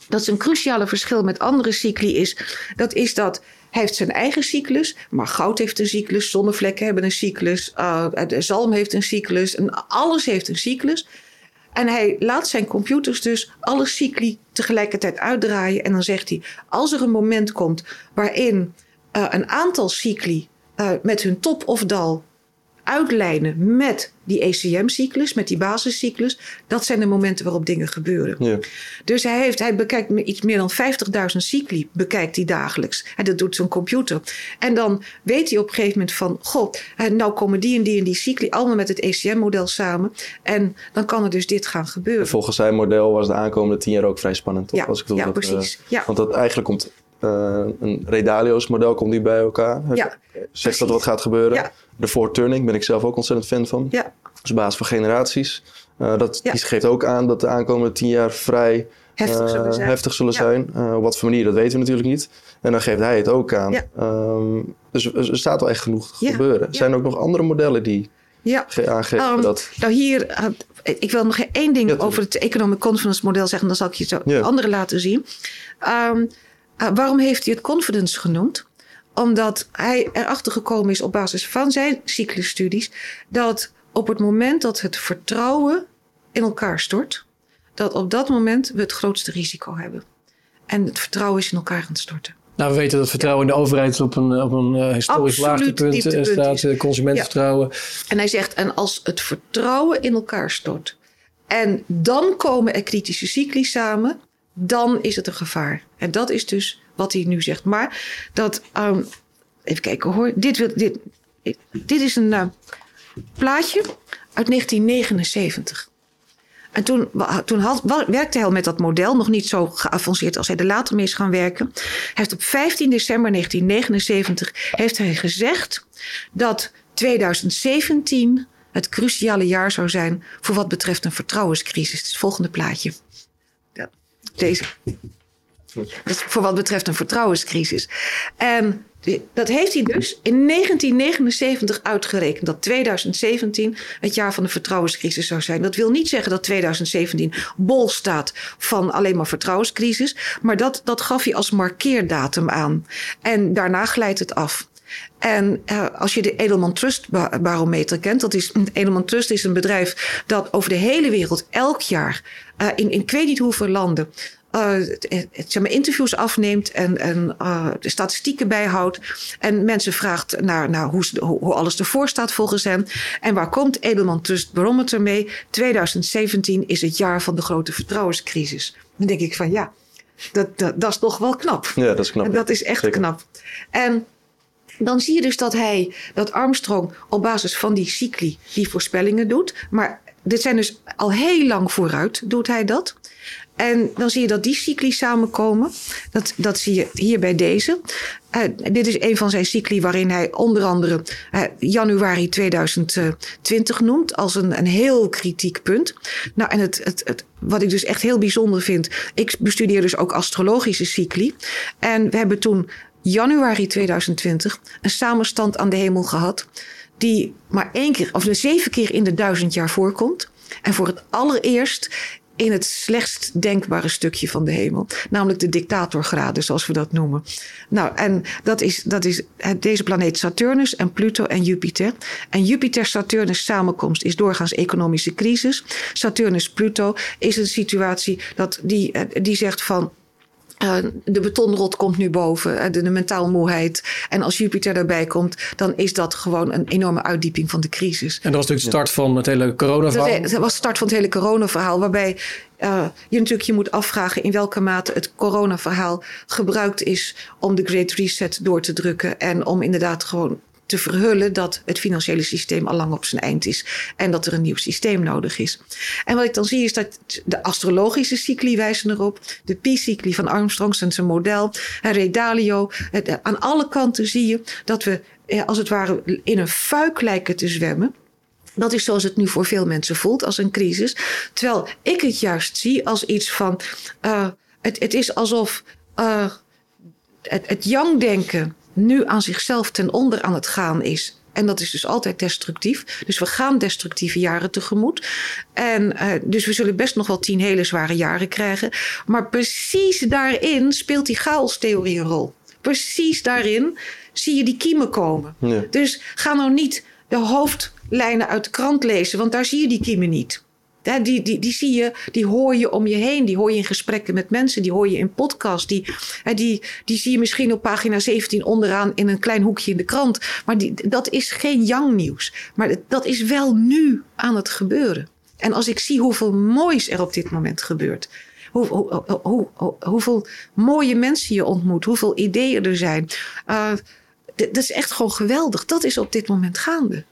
Dat is een cruciale verschil met andere cycli is, dat is dat hij heeft zijn eigen cyclus, maar goud heeft een cyclus, zonnevlekken hebben een cyclus, uh, de zalm heeft een cyclus, en alles heeft een cyclus. En hij laat zijn computers dus alle cycli tegelijkertijd uitdraaien. En dan zegt hij: als er een moment komt waarin uh, een aantal cycli uh, met hun top of dal uitlijnen met die ECM-cyclus, met die basiscyclus, dat zijn de momenten waarop dingen gebeuren. Ja. Dus hij, heeft, hij bekijkt iets meer dan 50.000 cycli, bekijkt hij dagelijks. En dat doet zo'n computer. En dan weet hij op een gegeven moment van, goh, nou komen die en die en die cycli allemaal met het ECM-model samen. En dan kan er dus dit gaan gebeuren. Volgens zijn model was de aankomende tien jaar ook vrij spannend. Toch? Ja, Als ik ja dat, precies. Uh, ja. Want dat eigenlijk komt uh, een Redalio's model komt die bij elkaar. Ja, Zegt dat wat gaat gebeuren. Ja. De voorturning ben ik zelf ook ontzettend fan van. Ja. Dus basis van generaties. Uh, dat, ja. Geeft ook aan dat de aankomende tien jaar vrij heftig zullen zijn. Heftig zullen zijn. op wat voor manier, dat weten we natuurlijk niet. En dan geeft hij het ook aan. Um, dus er staat wel echt genoeg te gebeuren. Zijn er ook nog andere modellen die ja. aangeven um, dat... Nou hier, ik wil nog één ding over het Economic Confidence model zeggen. Dan zal ik je ja. andere laten zien. Um, uh, waarom heeft hij het confidence genoemd? Omdat hij erachter gekomen is op basis van zijn cyclusstudies... dat op het moment dat het vertrouwen in elkaar stort... dat op dat moment we het grootste risico hebben. En het vertrouwen is in elkaar gaan storten. Nou, we weten dat vertrouwen in de overheid op een, op een uh, historisch laagtepunt staat, consumentenvertrouwen. Ja. En hij zegt, en als het vertrouwen in elkaar stort En dan komen er kritische cycli samen. Dan is het een gevaar. En dat is dus wat hij nu zegt. Maar dat. Um, even kijken hoor. Dit, wil, dit, dit is een uh, plaatje uit 1979. En toen, toen had, werkte hij al met dat model, nog niet zo geavanceerd als hij er later mee is gaan werken. Hij heeft op 15 december 1979 heeft hij gezegd dat 2017 het cruciale jaar zou zijn voor wat betreft een vertrouwenscrisis. Het volgende plaatje. Deze. voor wat betreft een vertrouwenscrisis. En dat heeft hij dus in 1979 uitgerekend dat 2017 het jaar van de vertrouwenscrisis zou zijn. Dat wil niet zeggen dat 2017 bol staat van alleen maar vertrouwenscrisis, maar dat, dat gaf hij als markeerdatum aan. En daarna glijdt het af. En uh, als je de Edelman Trust barometer kent, dat is, Edelman Trust is een bedrijf dat over de hele wereld elk jaar uh, in, in ik weet niet hoeveel landen uh, zeg maar, interviews afneemt en, en uh, de statistieken bijhoudt. En mensen vraagt naar, naar hoe, hoe, alles ervoor staat volgens hen. En waar komt Edelman Trust Barometer mee? 2017 is het jaar van de grote vertrouwenscrisis. Dan denk ik van ja, dat, dat, dat is toch wel knap. Ja, dat is knap. dat is echt knap. En dan zie je dus dat hij, dat Armstrong op basis van die cycli die voorspellingen doet. Maar dit zijn dus al heel lang vooruit, doet hij dat. En dan zie je dat die cycli samenkomen. Dat, dat zie je hier bij deze. Uh, dit is een van zijn cycli waarin hij onder andere uh, januari 2020 noemt als een, een heel kritiek punt. Nou, en het, het, het, wat ik dus echt heel bijzonder vind. Ik bestudeer dus ook astrologische cycli. En we hebben toen januari 2020 een samenstand aan de hemel gehad. Die maar één keer, of zeven keer in de duizend jaar voorkomt. En voor het allereerst in het slechtst denkbare stukje van de hemel. Namelijk de dictatorgraden, zoals we dat noemen. Nou, en dat is, dat is deze planeet Saturnus en Pluto en Jupiter. En Jupiter-Saturnus samenkomst is doorgaans economische crisis. Saturnus-Pluto is een situatie dat die, die zegt van uh, de betonrot komt nu boven, uh, de, de mentaal moeheid. En als Jupiter daarbij komt, dan is dat gewoon een enorme uitdieping van de crisis. En dat was natuurlijk de start van het hele coronaverhaal. Dat was de start van het hele coronaverhaal, waarbij uh, je natuurlijk je moet afvragen in welke mate het coronaverhaal gebruikt is om de Great Reset door te drukken. En om inderdaad gewoon te verhullen dat het financiële systeem al lang op zijn eind is en dat er een nieuw systeem nodig is. En wat ik dan zie is dat de astrologische cycli wijzen erop, de pi-cycli van Armstrong en zijn model, Ray Dalio. aan alle kanten zie je dat we eh, als het ware in een fuik lijken te zwemmen. Dat is zoals het nu voor veel mensen voelt als een crisis. Terwijl ik het juist zie als iets van. Uh, het, het is alsof het, het denken nu aan zichzelf ten onder aan het gaan is. En dat is dus altijd destructief. Dus we gaan destructieve jaren tegemoet. En uh, dus we zullen best nog wel tien hele zware jaren krijgen. Maar precies daarin speelt die chaostheorie een rol. Precies daarin zie je die kiemen komen. Ja. Dus ga nou niet de hoofdlijnen uit de krant lezen, want daar zie je die kiemen niet. Die, die, die zie je, die hoor je om je heen. Die hoor je in gesprekken met mensen. Die hoor je in podcasts. Die, die, die zie je misschien op pagina 17 onderaan in een klein hoekje in de krant. Maar die, dat is geen young nieuws. Maar dat is wel nu aan het gebeuren. En als ik zie hoeveel moois er op dit moment gebeurt. Hoe, hoe, hoe, hoeveel mooie mensen je ontmoet. Hoeveel ideeën er zijn. Uh, dat is echt gewoon geweldig. Dat is op dit moment gaande.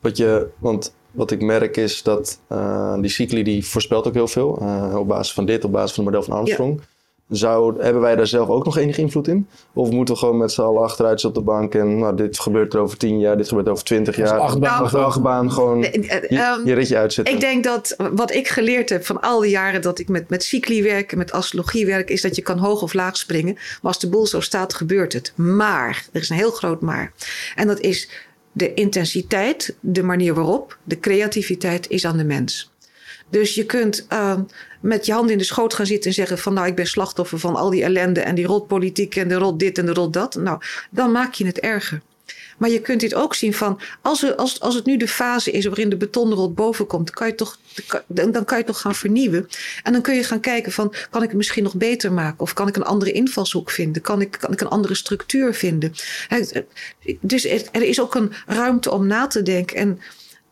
Wat je, want wat ik merk is dat uh, die cycli die voorspelt ook heel veel. Uh, op basis van dit, op basis van het model van Armstrong. Ja. Zou, hebben wij daar zelf ook nog enige invloed in? Of moeten we gewoon met z'n allen achteruit op de bank en nou, dit gebeurt er over tien jaar, dit gebeurt over twintig jaar. Achtbaan, nou, achtbaan gewoon je, um, je, ritje uitzetten. Ik denk dat wat ik geleerd heb van al die jaren dat ik met, met cycli werk en met astrologie werk, is dat je kan hoog of laag springen. Maar als de boel zo staat, gebeurt het. Maar, er is een heel groot maar. En dat is de intensiteit, de manier waarop, de creativiteit is aan de mens. Dus je kunt uh, met je hand in de schoot gaan zitten en zeggen van nou ik ben slachtoffer van al die ellende en die rotpolitiek en de rot dit en de rot dat. Nou, dan maak je het erger. Maar je kunt dit ook zien van, als, als, als het nu de fase is waarin de betonrot boven komt, kan je toch, dan kan je toch gaan vernieuwen. En dan kun je gaan kijken van, kan ik het misschien nog beter maken? Of kan ik een andere invalshoek vinden? Kan ik, kan ik een andere structuur vinden? Dus er is ook een ruimte om na te denken. En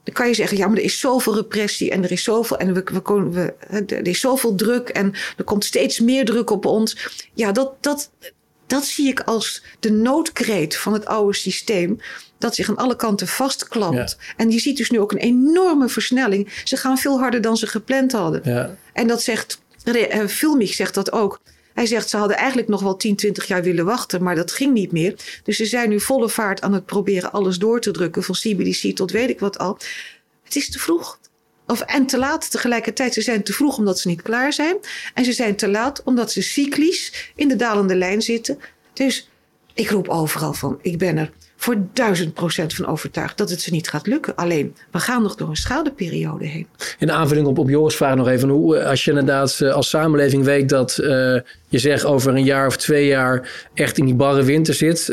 dan kan je zeggen, ja, maar er is zoveel repressie en er is zoveel, en we, we, we, er is zoveel druk en er komt steeds meer druk op ons. Ja, dat, dat, dat zie ik als de noodkreet van het oude systeem. Dat zich aan alle kanten vastklampt. En je ziet dus nu ook een enorme versnelling. Ze gaan veel harder dan ze gepland hadden. Ja. En dat zegt, Filmich eh, zegt dat ook. Hij zegt ze hadden eigenlijk nog wel 10, 20 jaar willen wachten, maar dat ging niet meer. Dus ze zijn nu volle vaart aan het proberen alles door te drukken, van CBDC tot weet ik wat al. Het is te vroeg. Of, en te laat tegelijkertijd. Ze zijn te vroeg omdat ze niet klaar zijn. En ze zijn te laat omdat ze cyclisch in de dalende lijn zitten. Dus ik roep overal van, ik ben er voor duizend procent van overtuigd dat het ze niet gaat lukken. Alleen, we gaan nog door een schadeperiode heen. In aanvulling op, op Joris' vraag nog even. Hoe, als je inderdaad eh, als samenleving weet dat uh, je zegt over een jaar of twee jaar echt in die barre winter zit.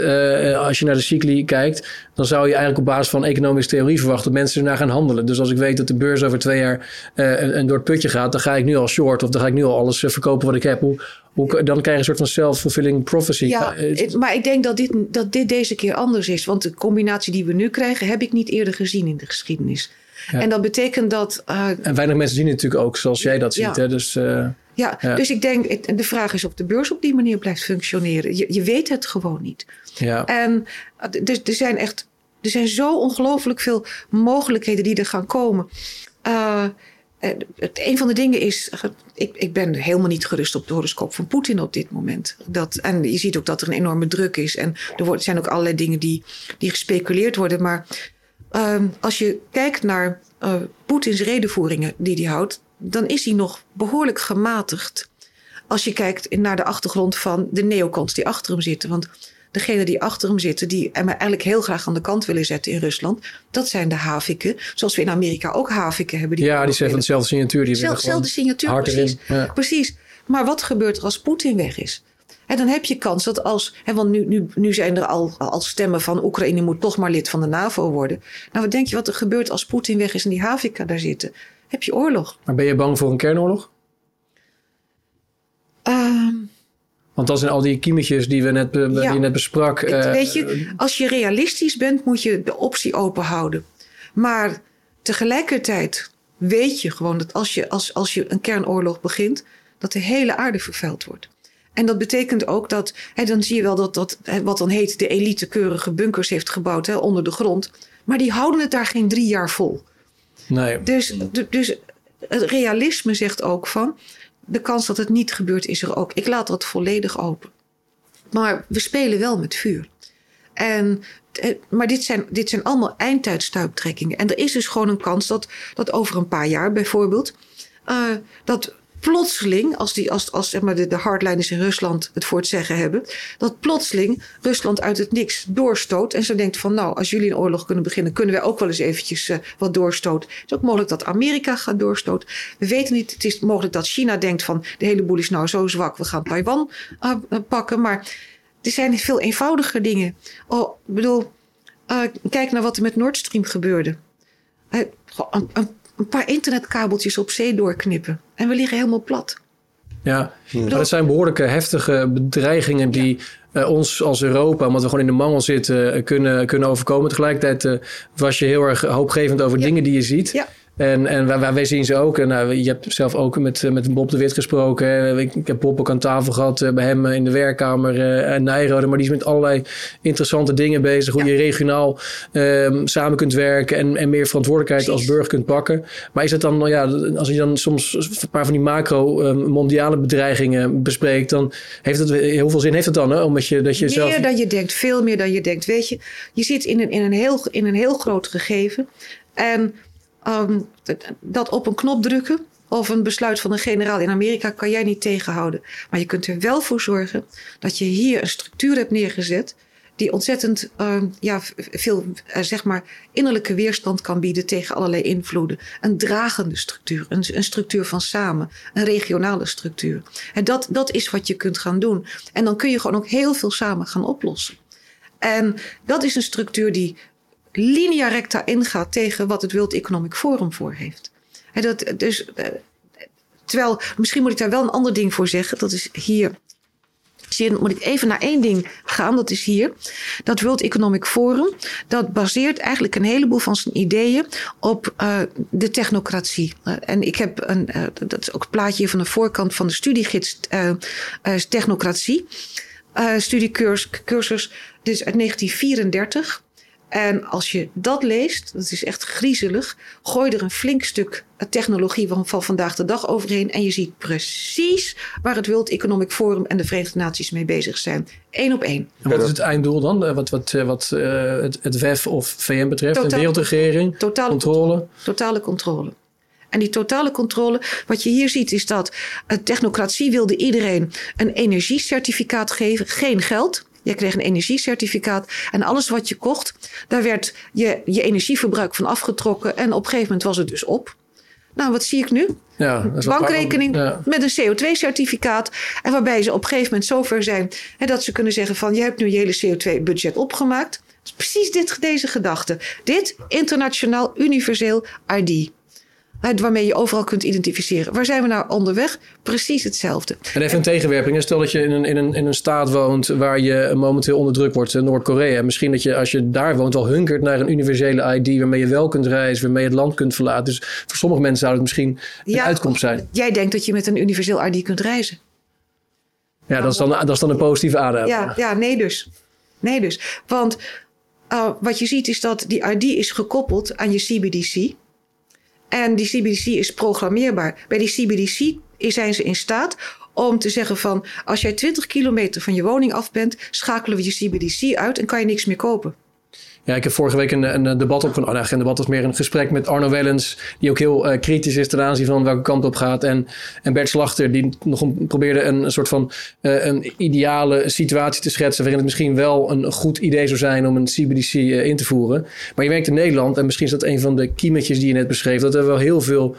Als je naar de cycli kijkt, dan zou je eigenlijk op basis van economische theorie verwachten dat mensen ernaar gaan handelen. Dus als ik weet dat de beurs over twee jaar een, een door het putje gaat, dan ga ik nu al short of dan ga ik nu al alles verkopen wat ik heb. Hoe, hoe, dan krijg je een soort van self-fulfilling prophecy. Ja, maar ik denk dat dit, dat dit deze keer anders is. Want de combinatie die we nu krijgen, heb ik niet eerder gezien in de geschiedenis. Ja. En dat betekent dat. Uh, en weinig mensen zien het natuurlijk ook zoals jij dat ziet. Ja. Hè? Dus, uh, ja, ja, dus ik denk, de vraag is of de beurs op die manier blijft functioneren. Je, je weet het gewoon niet. Ja. En dus, er zijn echt, er zijn zo ongelooflijk veel mogelijkheden die er gaan komen. Uh, een van de dingen is, ik, ik ben helemaal niet gerust op de horoscoop van Poetin op dit moment. Dat, en je ziet ook dat er een enorme druk is. En er zijn ook allerlei dingen die, die gespeculeerd worden. Maar uh, als je kijkt naar uh, Poetins redenvoeringen die hij houdt, dan is hij nog behoorlijk gematigd. Als je kijkt naar de achtergrond van de neocons die achter hem zitten. Want degene die achter hem zitten, die hem eigenlijk heel graag aan de kant willen zetten in Rusland, dat zijn de haviken. Zoals we in Amerika ook haviken hebben. Die ja, die zijn van dezelfde signatuur. Die Zelf, dezelfde signatuur, precies. Ja. precies. Maar wat gebeurt er als Poetin weg is? En dan heb je kans dat als. Hè, want nu, nu, nu zijn er al, al stemmen van Oekraïne moet toch maar lid van de NAVO worden. Nou, wat denk je wat er gebeurt als Poetin weg is en die Havika daar zitten? Heb je oorlog. Maar ben je bang voor een kernoorlog? Um, want dat zijn al die kiemetjes die we net, die net besprak. Uh, weet je, als je realistisch bent, moet je de optie open houden. Maar tegelijkertijd weet je gewoon dat als je, als, als je een kernoorlog begint, dat de hele aarde vervuild wordt. En dat betekent ook dat, hè, dan zie je wel dat, dat hè, wat dan heet de elite keurige bunkers heeft gebouwd hè, onder de grond. Maar die houden het daar geen drie jaar vol. Nee. Dus, dus het realisme zegt ook van, de kans dat het niet gebeurt is er ook. Ik laat dat volledig open. Maar we spelen wel met vuur. En, maar dit zijn, dit zijn allemaal eindtijdstuiptrekkingen. En er is dus gewoon een kans dat, dat over een paar jaar bijvoorbeeld... Uh, dat plotseling, als, die, als, als zeg maar, de, hardliners in Rusland het voor het zeggen hebben, dat plotseling Rusland uit het niks doorstoot. En ze denkt van nou, als jullie een oorlog kunnen beginnen, kunnen wij ook wel eens eventjes uh, wat doorstoten. Het is ook mogelijk dat Amerika gaat doorstoten. We weten niet, het is mogelijk dat China denkt van de hele boel is nou zo zwak, we gaan Taiwan uh, pakken. Maar er zijn veel eenvoudiger dingen. Oh, ik bedoel, kijk naar wat er met Nord Stream gebeurde. een een paar internetkabeltjes op zee doorknippen. En we liggen helemaal plat. Ja, maar dat zijn behoorlijke heftige bedreigingen die ja. uh, ons als Europa, omdat we gewoon in de mangel zitten, uh, kunnen, kunnen overkomen. Tegelijkertijd uh, was je heel erg hoopgevend over ja. dingen die je ziet. Ja. En, en wij, wij zien ze ook. En nou, je hebt zelf ook met, met Bob de Wit gesproken. Ik, ik heb Bob ook aan tafel gehad bij hem in de werkkamer uh, in Nijrode. Maar die is met allerlei interessante dingen bezig. Hoe ja. je regionaal um, samen kunt werken en, en meer verantwoordelijkheid Precies. als burger kunt pakken. Maar is het dan, ja, als je dan soms een paar van die macro-mondiale um, bedreigingen bespreekt, dan heeft het heel veel zin. Heeft het dan, hè? Omdat je, dat je meer zelf... dan je denkt, veel meer dan je denkt. Weet je, je zit in een, in een, heel, in een heel groot gegeven. En Um, dat op een knop drukken of een besluit van een generaal in Amerika kan jij niet tegenhouden. Maar je kunt er wel voor zorgen dat je hier een structuur hebt neergezet die ontzettend uh, ja, veel uh, zeg maar innerlijke weerstand kan bieden tegen allerlei invloeden. Een dragende structuur, een, een structuur van samen, een regionale structuur. En dat, dat is wat je kunt gaan doen. En dan kun je gewoon ook heel veel samen gaan oplossen. En dat is een structuur die linea recta ingaat tegen wat het World Economic Forum voor heeft. En dat, dus, terwijl, misschien moet ik daar wel een ander ding voor zeggen. Dat is hier moet ik even naar één ding gaan, dat is hier. Dat World Economic Forum, dat baseert eigenlijk een heleboel van zijn ideeën op uh, de technocratie. Uh, en ik heb een, dat is ook het plaatje van de voorkant van de studiegids Technocratie. studiecursus, dus uit 1934. En als je dat leest, dat is echt griezelig, gooi er een flink stuk technologie van, van vandaag de dag overheen. En je ziet precies waar het World Economic Forum en de Verenigde Naties mee bezig zijn. Eén op één. En wat is het einddoel dan? Wat, wat, wat uh, het, het WEF of VN betreft? Totaal, de wereldregering? Totale controle? Totale controle. En die totale controle, wat je hier ziet, is dat technocratie wilde iedereen een energiecertificaat geven. Geen geld. Je kreeg een energiecertificaat en alles wat je kocht, daar werd je, je energieverbruik van afgetrokken. En op een gegeven moment was het dus op. Nou, wat zie ik nu? Ja, bankrekening met een CO2-certificaat. En waarbij ze op een gegeven moment zover zijn hè, dat ze kunnen zeggen van je hebt nu je hele CO2-budget opgemaakt. Precies dit, deze gedachte. Dit internationaal universeel ID waarmee je overal kunt identificeren. Waar zijn we nou onderweg? Precies hetzelfde. En even een tegenwerping. Stel dat je in een, in, een, in een staat woont waar je momenteel onder druk wordt, eh, Noord-Korea. Misschien dat je als je daar woont al hunkert naar een universele ID waarmee je wel kunt reizen, waarmee je het land kunt verlaten. Dus voor sommige mensen zou het misschien een ja, uitkomst zijn. Jij denkt dat je met een universeel ID kunt reizen. Ja, dat is dan, dat is dan een positieve aanname. Ja, ja, nee dus. Nee dus. Want uh, wat je ziet is dat die ID is gekoppeld aan je CBDC. En die CBDC is programmeerbaar. Bij die CBDC zijn ze in staat om te zeggen van... als jij 20 kilometer van je woning af bent... schakelen we je CBDC uit en kan je niks meer kopen. Ja, ik heb vorige week een, een debat op. Oh, nou, geen debat was meer een gesprek met Arno Wellens. Die ook heel uh, kritisch is ten aanzien van welke kant op gaat. En, en Bert Slachter, die nog een, probeerde een, een soort van uh, een ideale situatie te schetsen. waarin het misschien wel een goed idee zou zijn om een CBDC uh, in te voeren. Maar je merkt in Nederland, en misschien is dat een van de kiemetjes die je net beschreef. dat er wel heel veel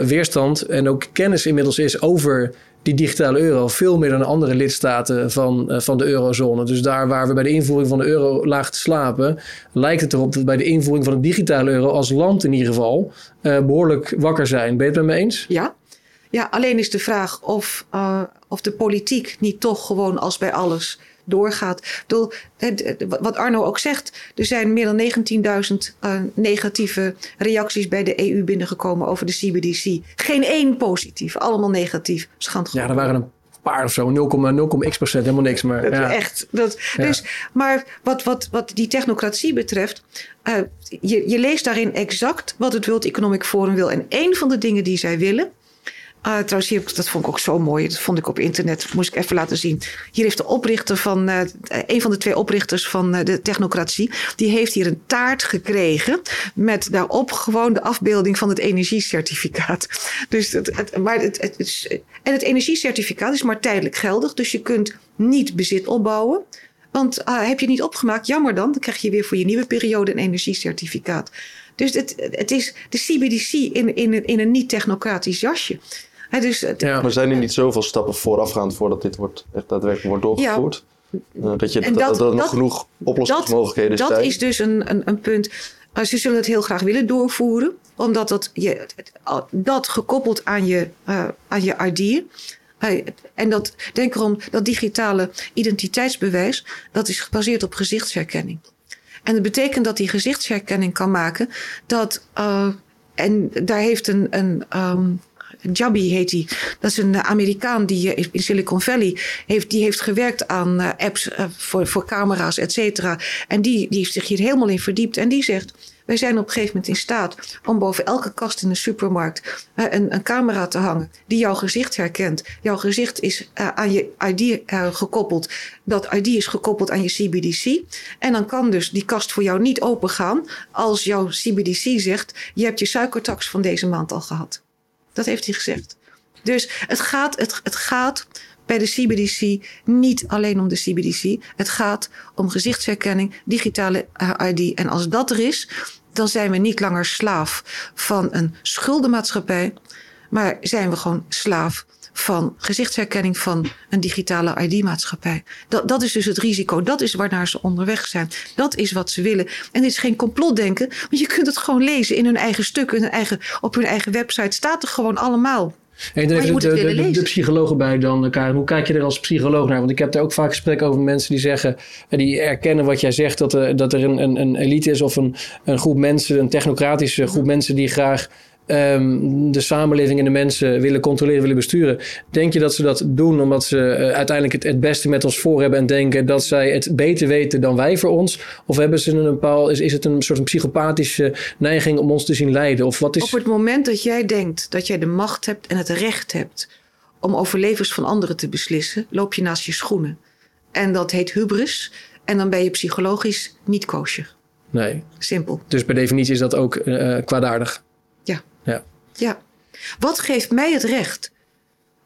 weerstand en ook kennis inmiddels is over die digitale euro veel meer dan andere lidstaten van, uh, van de eurozone. Dus daar waar we bij de invoering van de euro lagen te slapen, lijkt het erop dat bij de invoering van de digitale euro als land in ieder geval uh, behoorlijk wakker zijn. Ben je het met me eens? Ja. Ja, alleen is de vraag of, uh, of de politiek niet toch gewoon als bij alles doorgaat. Bedoel, wat Arno ook zegt, er zijn meer dan 19.000 uh, negatieve reacties bij de EU binnengekomen over de CBDC. Geen één positief, allemaal negatief. Ja, er waren een paar of zo, 0,0x procent, helemaal niks. Maar, dat ja. Echt. Dat, ja. dus, maar wat, wat, wat die technocratie betreft, uh, je, je leest daarin exact wat het World Economic Forum wil. En een van de dingen die zij willen, Uh, trouwens, hier, dat vond ik ook zo mooi. Dat vond ik op internet. Moest ik even laten zien. Hier heeft de oprichter van, uh, een van de twee oprichters van uh, de technocratie. Die heeft hier een taart gekregen. Met daarop gewoon de afbeelding van het energiecertificaat. Dus het, maar het, en het energiecertificaat is maar tijdelijk geldig. Dus je kunt niet bezit opbouwen. Want heb je niet opgemaakt, jammer dan. Dan krijg je weer voor je nieuwe periode een energiecertificaat. Dus het, het is de CBDC in, in, in een niet-technocratisch jasje. He, dus, ja. Maar zijn er niet zoveel stappen voorafgaand voordat dit wordt, echt daadwerkelijk wordt doorgevoerd? Ja. Uh, dat, je, dat, dat, dat, er nog genoeg oplossingsmogelijkheden zijn? Dat is dus een, een, een punt. Uh, ze zullen het heel graag willen doorvoeren. Omdat dat, je, dat gekoppeld aan je, uh, aan je ID. en dat, denk erom, dat digitale identiteitsbewijs, dat is gebaseerd op gezichtsherkenning. En dat betekent dat hij gezichtsherkenning kan maken. Dat, uh, en daar heeft een, een um, Jabby heet hij. Dat is een Amerikaan die in Silicon Valley heeft, die heeft gewerkt aan uh, apps voor, voor camera's, et cetera. En die, die heeft zich hier helemaal in verdiept. En die zegt, wij zijn op een gegeven moment in staat om boven elke kast in de supermarkt een, een, camera te hangen die jouw gezicht herkent. Jouw gezicht is aan je ID gekoppeld. Dat ID is gekoppeld aan je CBDC. En dan kan dus die kast voor jou niet open gaan als jouw CBDC zegt: je hebt je suikertax van deze maand al gehad. Dat heeft hij gezegd. Dus het gaat, het, het gaat bij de CBDC niet alleen om de CBDC. Het gaat om gezichtsherkenning, digitale ID. En als dat er is, dan zijn we niet langer slaaf van een schuldenmaatschappij, maar zijn we gewoon slaaf van gezichtsherkenning van een digitale ID-maatschappij. Dat, dat is dus het risico. Dat is waarnaar ze onderweg zijn. Dat is wat ze willen. En dit is geen complotdenken, want je kunt het gewoon lezen in hun eigen stuk, in hun eigen, op hun eigen website. Staat er gewoon allemaal. En dan even de, de, psychologen bij dan, Karin. Hoe kijk je er als psycholoog naar? Want ik heb daar ook vaak gesprekken over mensen die zeggen... en die erkennen wat jij zegt, dat er, dat er een, een, een elite is... of een, een groep mensen, een technocratische groep mensen... die graag ehm, de samenleving en de mensen willen controleren, willen besturen. Denk je dat ze dat doen omdat ze eh, uiteindelijk het, het beste met ons voor hebben... en denken dat zij het beter weten dan wij voor ons? Of hebben ze een bepaal, is, is het een soort psychopathische neiging om ons te zien lijden? Of wat is... Op het moment dat jij denkt dat jij de macht hebt en het recht hebt om over levens van anderen te beslissen, loop je naast je schoenen. En dat heet hubris. En dan ben je psychologisch niet kosher. Nee. Simpel. Dus per definitie is dat ook eh, kwaadaardig. Ja. Wat geeft mij het recht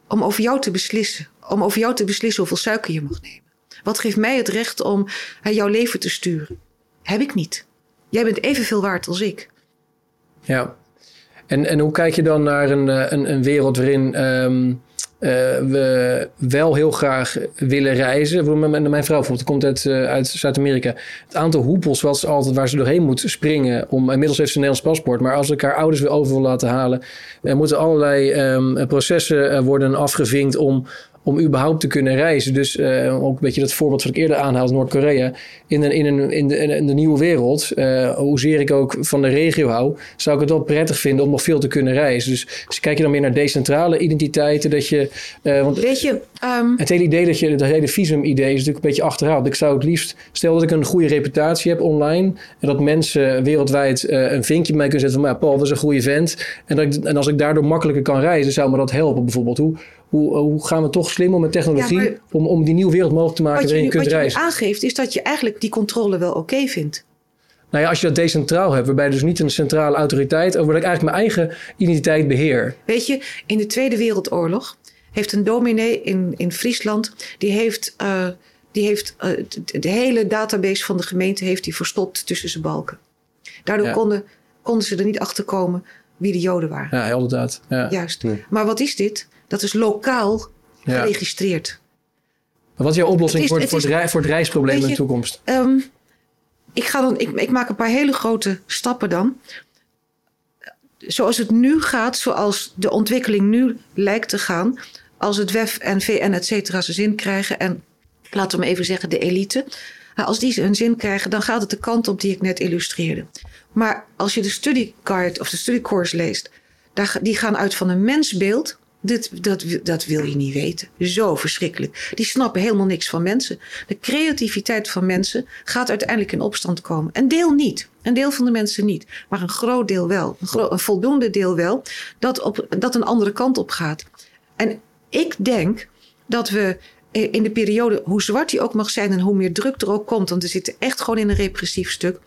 om over jou te beslissen? Om over jou te beslissen hoeveel suiker je mag nemen? Wat geeft mij het recht om eh, jouw leven te sturen? Heb ik niet. Jij bent evenveel waard als ik. Ja. En, en hoe kijk je dan naar een, eh, een, een wereld waarin ehm, eh, we wel heel graag willen reizen? Mijn, mijn vrouw bijvoorbeeld komt uit, eh, uit Zuid-Amerika. Het aantal hoepels wat ze altijd, waar ze doorheen moet springen. Om, inmiddels heeft ze een Nederlands paspoort. Maar als ik haar ouders weer over wil laten halen... Moeten allerlei ehm, processen eh, worden afgevinkt om om überhaupt te kunnen reizen. Dus uh, ook een beetje dat voorbeeld wat ik eerder aanhaalde, Noord-Korea. In, een, in, een, in, de, in de nieuwe wereld, uh, hoezeer ik ook van de regio hou, zou ik het wel prettig vinden om nog veel te kunnen reizen. Dus, dus kijk je dan meer naar decentrale identiteiten, dat je... Uh, want Weet je... Um... Het hele idee dat je, het hele visum-idee is natuurlijk een beetje achterhaald. Ik zou het liefst, stel dat ik een goede reputatie heb online en dat mensen wereldwijd een vinkje bij mij kunnen zetten van, maar Paul, dat is een goede vent. En, dat ik, en als ik daardoor makkelijker kan reizen, zou me dat helpen bijvoorbeeld. Hoe, hoe, hoe gaan we toch slimmer met technologie ja, om, om die nieuwe wereld mogelijk te maken waarin je, je kunt reizen? Wat je aangeeft is dat je eigenlijk die controle wel oké okay vindt. Nou ja, als je dat decentraal hebt, waarbij dus niet een centrale autoriteit, over dat ik eigenlijk mijn eigen identiteit beheer. Weet je, in de Tweede Wereldoorlog heeft een dominee in, in Friesland, die heeft, uh, die heeft uh, de, de hele database van de gemeente heeft die verstopt tussen zijn balken. Daardoor ja. konden, konden ze er niet achter komen wie de Joden waren. Ja, inderdaad. Ja. Juist. Nee. Maar wat is dit? Dat is lokaal Ja. geregistreerd. Maar wat is jouw oplossing Het is- voor, het voor, het voor het reisprobleem in de toekomst? Ehm, ik, ga dan, ik, ik maak een paar hele grote stappen dan. Zoals het nu gaat, zoals de ontwikkeling nu lijkt te gaan. Als het WEF en VN et cetera zijn zin krijgen. En laten we maar even zeggen de elite. Nou, Als die hun zin krijgen, dan gaat het de kant op die ik net illustreerde. Maar als je de studiecard of de studiecourse leest, daar, die gaan uit van een mensbeeld. Dit, dat, dat wil je niet weten. Zo verschrikkelijk. Die snappen helemaal niks van mensen. De creativiteit van mensen gaat uiteindelijk in opstand komen. Een deel niet. Een deel van de mensen niet. Maar een groot deel wel. Een, een voldoende deel wel. Dat, op, dat een andere kant op gaat. En ik denk dat we in de periode, hoe zwart die ook mag zijn en hoe meer druk er ook komt, want we zitten echt gewoon in een repressief stuk,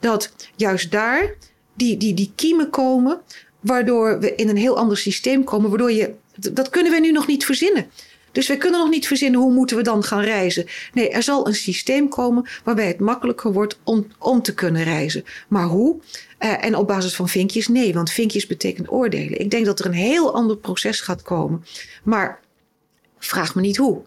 dat juist daar die, die, die kiemen komen, waardoor we in een heel ander systeem komen, waardoor je, dat kunnen we nu nog niet verzinnen. Dus we kunnen nog niet verzinnen hoe moeten we dan gaan reizen. Nee, er zal een systeem komen waarbij het makkelijker wordt om, om te kunnen reizen. Maar hoe? Eh, en op basis van vinkjes? Nee, want vinkjes betekent oordelen. Ik denk dat er een heel ander proces gaat komen. Maar vraag me niet hoe.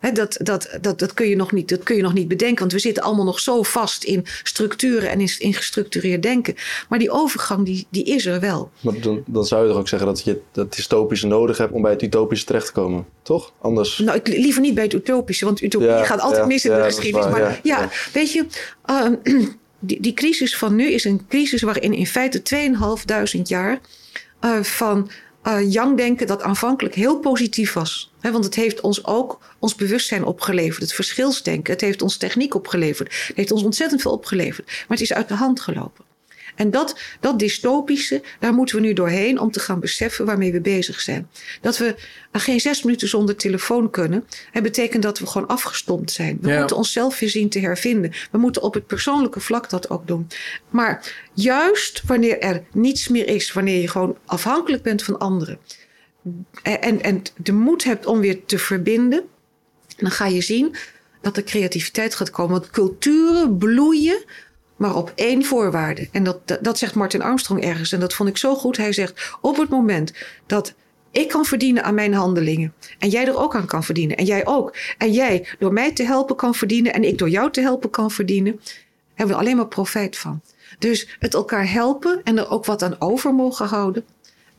Dat, dat, dat, dat, kun je nog niet, dat kun je nog niet bedenken, want we zitten allemaal nog zo vast in structuren en in, in gestructureerd denken. Maar die overgang, die, die is er wel. Maar dan, dan zou je toch ook zeggen dat je dat dystopische nodig hebt om bij het utopische terecht te komen, toch? Anders. Nou, ik liever niet bij het utopische, want utopie Ja, gaat altijd ja, mis in ja, de geschiedenis. waar, maar ja, weet je, ehm, die, die crisis van nu is een crisis waarin in feite 2.500 jaar eh, van eh Yang-denken dat aanvankelijk heel positief was. Want het heeft ons ook ons bewustzijn opgeleverd, het verschilsdenken. Het heeft ons techniek opgeleverd. Het heeft ons ontzettend veel opgeleverd. Maar het is uit de hand gelopen. En dat, dat dystopische, daar moeten we nu doorheen om te gaan beseffen waarmee we bezig zijn. Dat we geen zes minuten zonder telefoon kunnen, het betekent dat we gewoon afgestompt zijn. We Ja. moeten onszelf weer zien te hervinden. We moeten op het persoonlijke vlak dat ook doen. Maar juist wanneer er niets meer is, wanneer je gewoon afhankelijk bent van anderen. En, en, de moed hebt om weer te verbinden, dan ga je zien dat er creativiteit gaat komen. Want culturen bloeien, maar op één voorwaarde. En dat, dat, dat zegt Martin Armstrong ergens. En dat vond ik zo goed. Hij zegt: op het moment dat ik kan verdienen aan mijn handelingen. En jij er ook aan kan verdienen. En jij ook. En jij door mij te helpen kan verdienen. En ik door jou te helpen kan verdienen. Hebben we alleen maar profijt van. Dus het elkaar helpen en er ook wat aan over mogen houden.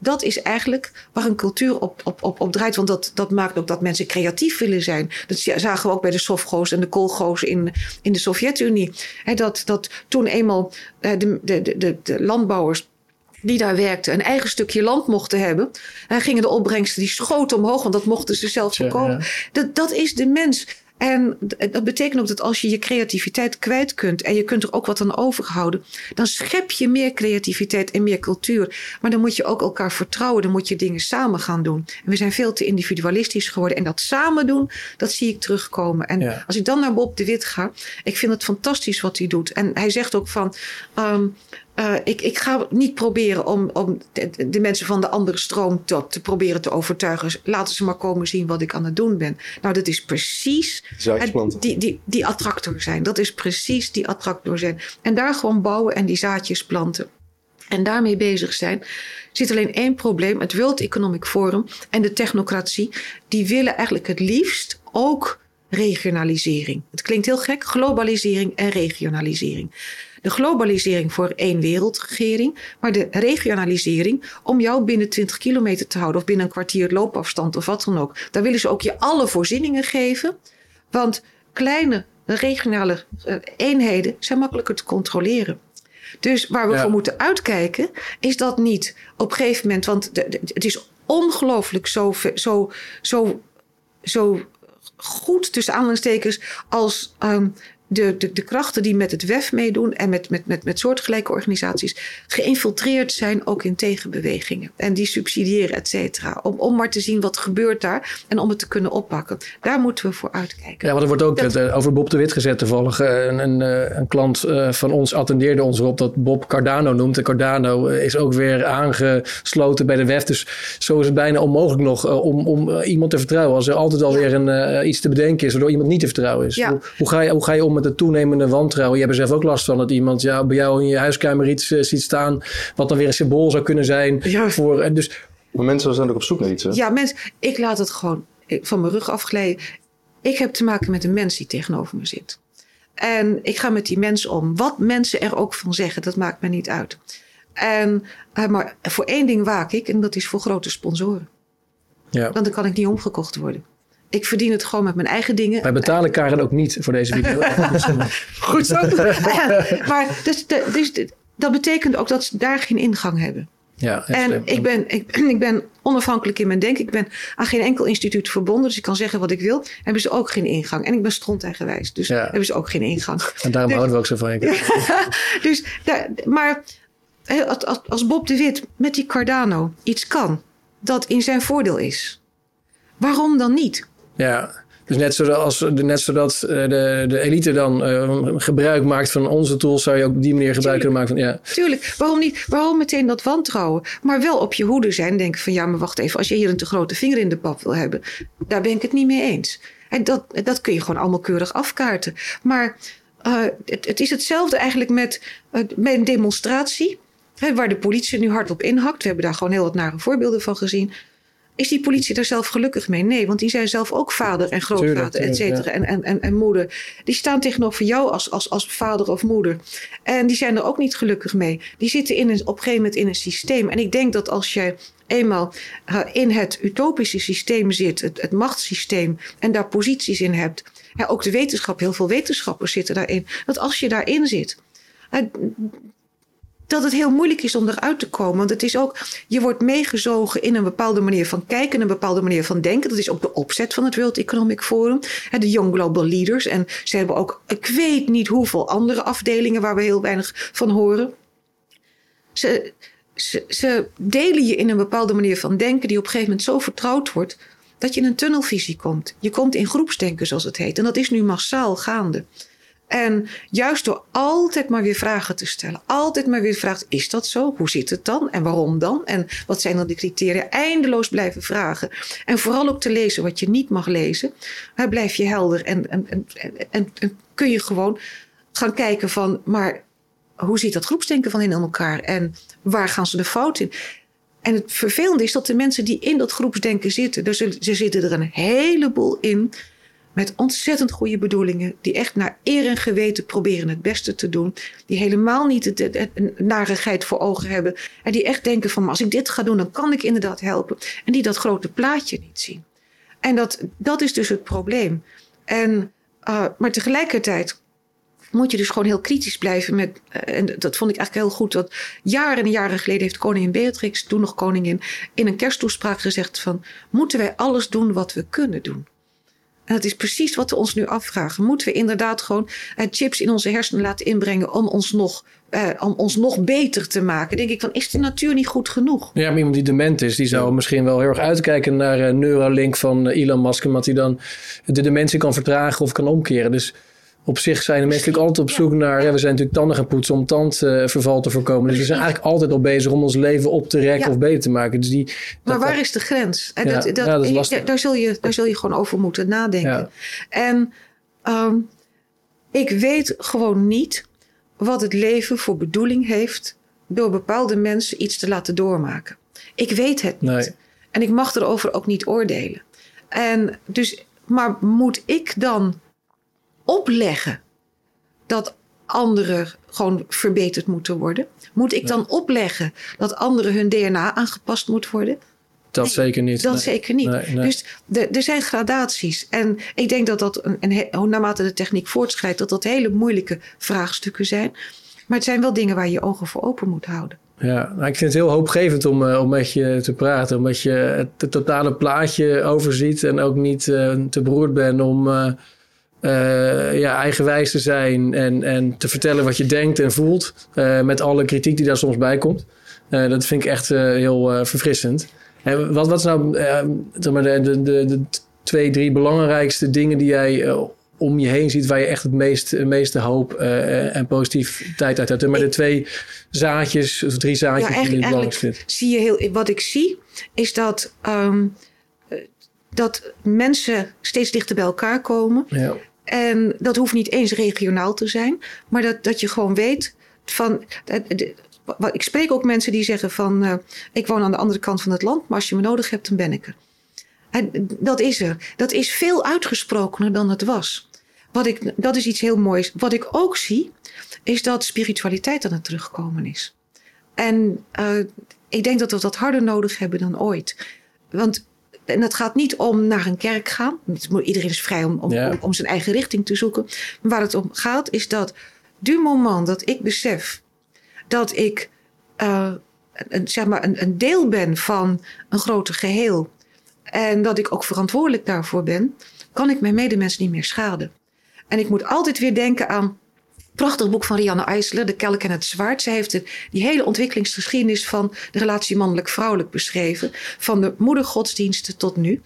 Dat is eigenlijk waar een cultuur op, op, op, op draait. Want dat, dat maakt ook dat mensen creatief willen zijn. Dat zagen we ook bij de Sovgo's en de Kolgo's in, in de Sovjet-Unie. dat, dat toen eenmaal de, de, de, de landbouwers die daar werkten een eigen stukje land mochten hebben. En gingen de opbrengsten, die schoten omhoog, want dat mochten ze zelf verkopen. Dat, dat is de mens. En dat betekent ook dat als je je creativiteit kwijt kunt en je kunt er ook wat aan overhouden, dan schep je meer creativiteit en meer cultuur. Maar dan moet je ook elkaar vertrouwen, dan moet je dingen samen gaan doen. En we zijn veel te individualistisch geworden en dat samen doen, dat zie ik terugkomen. En als ik dan naar Bob de Wit ga, ik vind het fantastisch wat hij doet. En hij zegt ook van, um, uh, ik, ik ga niet proberen om, om de, de, mensen van de andere stroom te, te, proberen te overtuigen. Laten ze maar komen zien wat ik aan het doen ben. Nou, dat is precies die, die, die attractor zijn. Dat is precies die attractor zijn. En daar gewoon bouwen en die zaadjes planten. En daarmee bezig zijn. zit alleen één probleem. Het World Economic Forum en de technocratie. Die willen eigenlijk het liefst ook regionalisering. Het klinkt heel gek. Globalisering en regionalisering de globalisering voor één wereldregering, maar de regionalisering om jou binnen 20 kilometer te houden of binnen een kwartier loopafstand of wat dan ook. Daar willen ze ook je alle voorzieningen geven, want kleine regionale eh, eenheden zijn makkelijker te controleren. Dus waar we voor moeten uitkijken, is dat niet op een gegeven moment, want het is ongelooflijk zo, zo, zo, zo goed tussen aanhalingstekens als um, de, de, de krachten die met het WEF meedoen en met, met, met, met soortgelijke organisaties geïnfiltreerd zijn ook in tegenbewegingen. En die subsidiëren, et cetera. Om, om maar te zien wat gebeurt daar en om het te kunnen oppakken. Daar moeten we voor uitkijken. Ja, want er wordt ook dat, eh, over Bob de Wit gezet toevallig. Eh, een, een, eh, een klant van ons attendeerde ons erop dat Bob Cardano noemt. En Cardano is ook weer aangesloten bij de WEF. Dus zo is het bijna onmogelijk nog om, om iemand te vertrouwen. Als er altijd alweer een, iets te bedenken is waardoor iemand niet te vertrouwen is. Hoe, hoe, ga je, hoe ga je om met de toenemende wantrouwen. Je hebt er zelf ook last van dat iemand ja, bij jou in je huiskamer iets uh, ziet staan. wat dan weer een symbool zou kunnen zijn. Ja. Voor, en dus, maar mensen zijn ook op zoek naar iets. Hè? Ja, mensen, ik laat het gewoon van mijn rug afglijden. Ik heb te maken met een mens die tegenover me zit. En ik ga met die mens om. Wat mensen er ook van zeggen, dat maakt me niet uit. En, uh, maar voor één ding waak ik, en dat is voor grote sponsoren. Ja. Want dan kan ik niet omgekocht worden ik verdien het gewoon met mijn eigen dingen. Wij betalen Karen ook niet voor deze video. Goed zo. maar dus, dus, dat betekent ook dat ze daar geen ingang hebben. Ja, en ik ben, ik, ik, ben onafhankelijk in mijn denken. Ik ben aan geen enkel instituut verbonden. Dus ik kan zeggen wat ik wil. Hebben ze ook geen ingang. En ik ben stronteigenwijs. Dus hebben ze ook geen ingang. En daarom dus, houden we ook zo van je. dus, maar als Bob de Wit met die Cardano iets kan dat in zijn voordeel is. Waarom dan niet? Ja, dus net zoals net zodat eh, de, de elite dan uh, gebruik maakt van onze tools, zou je ook op die manier gebruik kunnen maken van ja. Tuurlijk, waarom niet? Waarom meteen dat wantrouwen? Maar wel op je hoede zijn, denken van ja, maar wacht even, als je hier een te grote vinger in de pap wil hebben, daar ben ik het niet mee eens. En dat, dat kun je gewoon allemaal keurig afkaarten. Maar uh, het, het, is hetzelfde eigenlijk met, met een demonstratie. Hè, waar de politie nu hard op inhakt. We hebben daar gewoon heel wat nare voorbeelden van gezien. Is die politie daar zelf gelukkig mee? Nee, want die zijn zelf ook vader en grootvader, et cetera, en, en, en, en moeder. Die staan tegenover jou als, als, als vader of moeder. En die zijn er ook niet gelukkig mee. Die zitten in een, op een gegeven moment in een systeem. En ik denk dat als je eenmaal uh, in het utopische systeem zit, het, het machtssysteem, en daar posities in hebt, ja, ook de wetenschap, heel veel wetenschappers zitten daarin, dat als je daarin zit, dat het heel moeilijk is om eruit te komen. Want het is ook, je wordt meegezogen in een bepaalde manier van kijken, een bepaalde manier van denken. Dat is ook de opzet van het World Economic Forum. De Young Global Leaders. En ze hebben ook, ik weet niet hoeveel andere afdelingen waar we heel weinig van horen. Ze, ze, ze delen je in een bepaalde manier van denken die op een gegeven moment zo vertrouwd wordt dat je in een tunnelvisie komt. Je komt in groepsdenken, zoals het heet. En dat is nu massaal gaande. En juist door altijd maar weer vragen te stellen, altijd maar weer vragen: is dat zo? Hoe zit het dan? En waarom dan? En wat zijn dan de criteria? Eindeloos blijven vragen. En vooral ook te lezen wat je niet mag lezen. blijf je helder en, en, en, en, kun je gewoon gaan kijken van, maar hoe zit dat groepsdenken van in elkaar? En waar gaan ze de fout in? En het vervelende is dat de mensen die in dat groepsdenken zitten, er, er zitten er een heleboel in met ontzettend goede bedoelingen, die echt naar eer en geweten proberen het beste te doen, die helemaal niet het, het narigheid voor ogen hebben en die echt denken van als ik dit ga doen, dan kan ik inderdaad helpen en die dat grote plaatje niet zien. En dat, dat is dus het probleem. En, uh, maar tegelijkertijd moet je dus gewoon heel kritisch blijven met. Uh, en dat vond ik eigenlijk heel goed. Dat jaren en jaren geleden heeft koningin Beatrix, toen nog koningin, in een kersttoespraak gezegd: van moeten wij alles doen wat we kunnen doen? En dat is precies wat we ons nu afvragen. Moeten we inderdaad gewoon uh, chips in onze hersenen laten inbrengen om ons nog uh, om ons nog beter te maken. Denk ik van, is de natuur niet goed genoeg? Ja, maar iemand die dement is, die zou ja. misschien wel heel erg uitkijken naar uh, Neuralink van Elon Musk. Omdat hij dan de dementie kan vertragen of kan omkeren. Dus op zich zijn de mensen natuurlijk altijd op zoek naar... Ja, we zijn natuurlijk tanden gaan poetsen om tandverval te voorkomen. Dus we zijn eigenlijk altijd al bezig om ons leven op te rekken ja. of beter te maken. Dus die, maar waar is de grens? Ja, dat, dat, dat is daar, zul je, daar zul je gewoon over moeten nadenken. En um, ik weet gewoon niet wat het leven voor bedoeling heeft... door bepaalde mensen iets te laten doormaken. Ik weet het niet. Nee. En ik mag erover ook niet oordelen. En dus, maar moet ik dan opleggen dat anderen gewoon verbeterd moeten worden? Moet ik dan opleggen dat anderen hun DNA aangepast moet worden? Dat nee, zeker niet. Dat nee. zeker niet. Nee, dus er zijn gradaties. En ik denk dat dat, een, een, naarmate de techniek voortschrijdt, dat dat hele moeilijke vraagstukken zijn. Maar het zijn wel dingen waar je je ogen voor open moet houden. Ja, nou, ik vind het heel hoopgevend om, uh, om met je te praten. Omdat je het totale plaatje overziet en ook niet uh, te beroerd bent om... Uh, uh, ja, eigenwijs te zijn en, en te vertellen wat je denkt en voelt. Uh, met alle kritiek die daar soms bij komt. Uh, dat vind ik echt heel verfrissend. En wat, wat is nou zeg maar de, de, de, de, twee, drie belangrijkste dingen die jij om je heen ziet... waar je echt het meest, meeste hoop en positiviteit uit hebt? Maar de twee zaadjes, of drie zaadjes ja, die je het belangrijkst vindt. Zie je heel, wat ik zie is dat... Um, dat mensen steeds dichter bij elkaar komen. Ja. En dat hoeft niet eens regionaal te zijn, maar dat, dat je gewoon weet van. Ik spreek ook mensen die zeggen van uh, ik woon aan de andere kant van het land, maar als je me nodig hebt, dan ben ik er. En dat is er. Dat is veel uitgesprokener dan het was. Wat ik, dat is iets heel moois. Wat ik ook zie, is dat spiritualiteit aan het terugkomen is. En uh, ik denk dat we dat harder nodig hebben dan ooit. Want en dat gaat niet om naar een kerk gaan. Iedereen is vrij om, om, ja. om, zijn eigen richting te zoeken. Maar waar het om gaat is dat du moment dat ik besef dat ik uh, een, zeg maar een, een deel ben van een groter geheel. En dat ik ook verantwoordelijk daarvoor ben, kan ik mijn medemensen niet meer schaden. En ik moet altijd weer denken aan prachtig boek van Rianne Eisler, De Kelk en het Zwaard. Zij heeft de, die hele ontwikkelingsgeschiedenis van de relatie mannelijk-vrouwelijk beschreven. Van de moedergodsdiensten tot nu.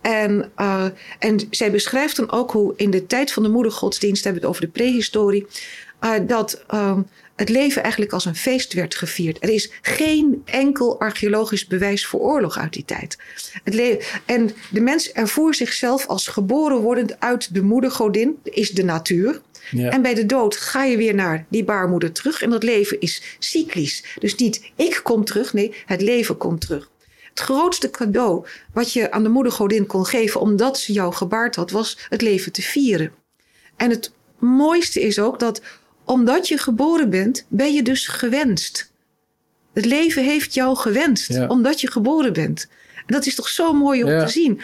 En, uh, en zij beschrijft dan ook hoe in de tijd van de moedergodsdienst, hebben we het over de prehistorie, uh, dat uh, het leven eigenlijk als een feest werd gevierd. Er is geen enkel archeologisch bewijs voor oorlog uit die tijd. Het en de mens ervoer zichzelf als geboren wordend uit de moedergodin, is de natuur. Ja. En bij de dood ga je weer naar die baarmoeder terug. En dat leven is cyclisch. Dus niet ik kom terug, nee, het leven komt terug. Het grootste cadeau wat je aan de moedergodin kon geven omdat ze jou gebaard had, was het leven te vieren. En het mooiste is ook dat omdat je geboren bent, ben je dus gewenst. Het leven heeft jou gewenst, ja. omdat je geboren bent. En dat is toch zo mooi om ja. te zien.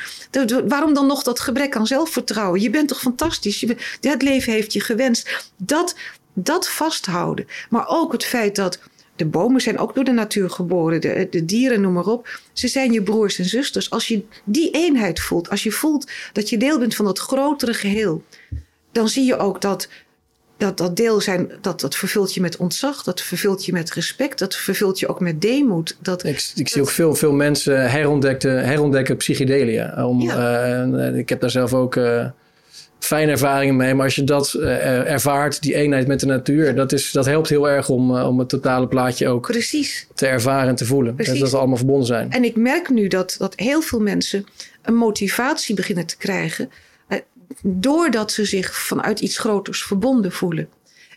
waarom dan nog dat gebrek aan zelfvertrouwen? Je bent toch fantastisch? Je het leven heeft je gewenst. Dat, dat vasthouden. Maar ook het feit dat de bomen zijn ook door de natuur geboren, de, de, dieren, noem maar op. Ze zijn je broers en zusters. Als je die eenheid voelt, als je voelt dat je deel bent van dat grotere geheel, dan zie je ook dat dat, dat deel zijn, dat, dat vervult je met ontzag, dat vervult je met respect, dat vervult je ook met deemoed. Dat, ik, ik dat, zie ook veel, veel mensen herontdekken, herontdekken psychedelia. Om, ja. uh, ik heb daar zelf ook uh, fijne ervaringen mee, maar als je dat uh, ervaart, die eenheid met de natuur, dat, is, dat helpt heel erg om, om het totale plaatje ook Precies. te ervaren en te voelen. Precies. Dat we allemaal verbonden zijn. En ik merk nu dat, dat heel veel mensen een motivatie beginnen te krijgen doordat ze zich vanuit iets groters verbonden voelen.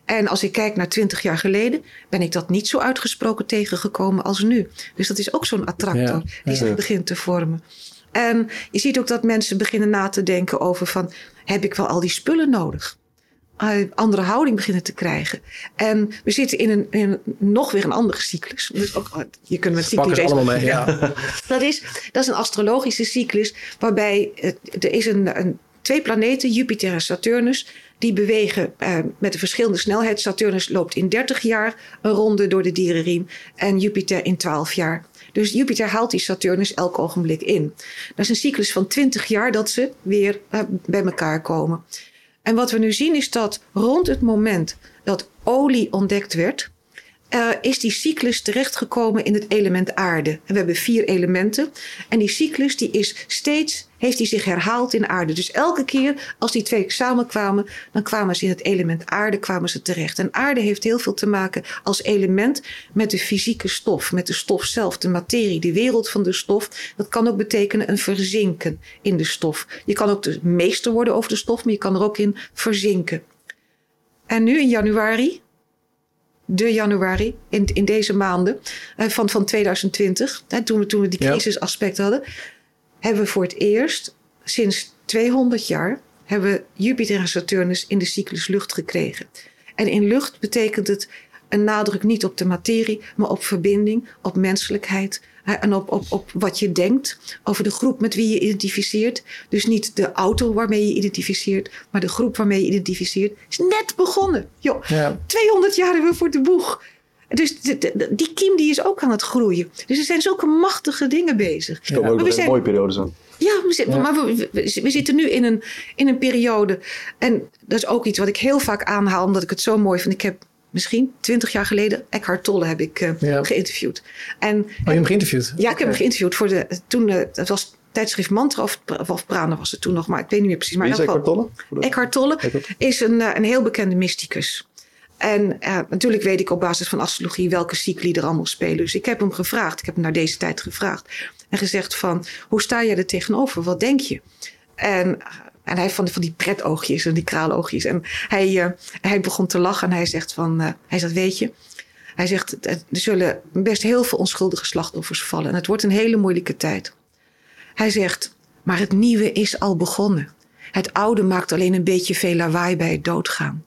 En als ik kijk naar twintig jaar geleden, ben ik dat niet zo uitgesproken tegengekomen als nu. Dus dat is ook zo'n attractor ja, die zich begint te vormen. En je ziet ook dat mensen beginnen na te denken over van... heb ik wel al die spullen nodig? Uh, andere houding beginnen te krijgen. En we zitten in een, in nog weer een andere cyclus. Dus ook, oh, je kunt met cyclus allemaal mee, ja. dat, is, dat is een astrologische cyclus waarbij er is een, een, twee planeten, Jupiter en Saturnus, die bewegen uh, met een verschillende snelheid. Saturnus loopt in 30 jaar een ronde door de dierenriem en Jupiter in 12 jaar. Dus Jupiter haalt die Saturnus elk ogenblik in. Dat is een cyclus van 20 jaar dat ze weer uh, bij elkaar komen. En wat we nu zien is dat rond het moment dat olie ontdekt werd, uh, is die cyclus terechtgekomen in het element aarde. En we hebben vier elementen. En die cyclus die is steeds, heeft die zich herhaald in aarde. Dus elke keer als die twee samenkwamen, dan kwamen ze in het element aarde kwamen ze terecht. En aarde heeft heel veel te maken als element met de fysieke stof, met de stof zelf, de materie, de wereld van de stof. Dat kan ook betekenen een verzinken in de stof. Je kan ook de meester worden over de stof, maar je kan er ook in verzinken. En nu in januari de januari, in, in deze maanden uh, van, van 2020, hè, toen, we, toen we die crisisaspect ja. hadden, hebben we voor het eerst sinds 200 jaar hebben Jupiter en Saturnus in de cyclus lucht gekregen. En in lucht betekent het een nadruk niet op de materie, maar op verbinding, op menselijkheid, en op, op, op wat je denkt over de groep met wie je identificeert. Dus niet de auto waarmee je identificeert, maar de groep waarmee je identificeert. Is net begonnen. Joh, ja. 200 jaar hebben we voor de boeg. Dus die kiem die is ook aan het groeien. Dus er zijn zulke machtige dingen bezig. Het komen ook een mooie periode zo. Ja, we zitten, maar we, we, zitten nu in een, in een periode. En dat is ook iets wat ik heel vaak aanhaal, omdat ik het zo mooi vind. Ik heb misschien twintig jaar geleden, Eckhart Tolle heb ik uh, ja. geïnterviewd. En, oh, je hebt hem geïnterviewd? Ja, ik heb hem geïnterviewd. Voor de, toen, uh, het was tijdschrift Mantra of, of Prana was het toen nog, maar ik weet niet meer precies. Maar Wie is Eckhart Tolle? Eckhart Tolle is een, uh, een heel bekende mysticus. En natuurlijk weet ik op basis van astrologie welke cycli er allemaal spelen. Dus ik heb hem gevraagd, ik heb hem naar deze tijd gevraagd. En gezegd van, hoe sta jij er tegenover? Wat denk je? En en hij heeft van, van die pretoogjes en die kraaloogjes. En hij, uh, hij begon te lachen en hij zegt van, uh, hij zegt, weet je, hij zegt, er zullen best heel veel onschuldige slachtoffers vallen. En het wordt een hele moeilijke tijd. Hij zegt, maar het nieuwe is al begonnen. Het oude maakt alleen een beetje veel lawaai bij het doodgaan.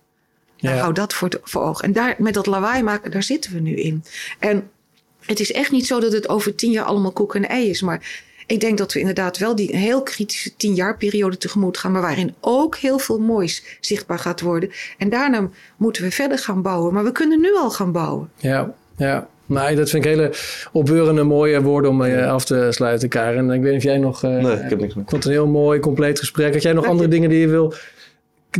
Ja. Nou, hou dat voor, voor ogen. En daar, met dat lawaai maken, daar zitten we nu in. En het is echt niet zo dat het over tien jaar allemaal koek en ei is. Maar ik denk dat we inderdaad wel die heel kritische tien jaar periode tegemoet gaan, maar waarin ook heel veel moois zichtbaar gaat worden. En daarna moeten we verder gaan bouwen. Maar we kunnen nu al gaan bouwen. Ja, ja. Maar dat vind ik hele opbeurende mooie woorden om uh, af te sluiten, Karen. Ik weet niet of jij nog... Uh, nee, ik heb niks meer. Ik vond het een heel mooi, compleet gesprek. Had jij nog andere dingen die je wil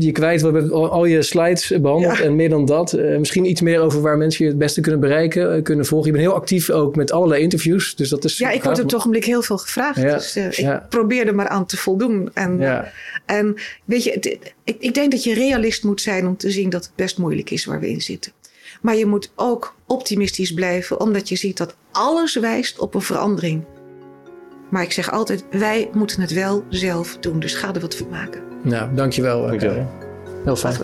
je kwijt. We hebben al je slides behandeld en meer dan dat. Uh, misschien iets meer over waar mensen je het beste kunnen bereiken, uh, kunnen volgen. Je bent heel actief ook met allerlei interviews. Dus dat is ja, ik word op het ogenblik heel veel gevraagd. Ja. Dus uh, ik probeer er maar aan te voldoen. En, en weet je, ik, ik denk dat je realist moet zijn om te zien dat het best moeilijk is waar we in zitten. Maar je moet ook optimistisch blijven, omdat je ziet dat alles wijst op een verandering. Maar ik zeg altijd, wij moeten het wel zelf doen. Dus ga er wat van maken. Nou, dankjewel. dankjewel. Heel fijn.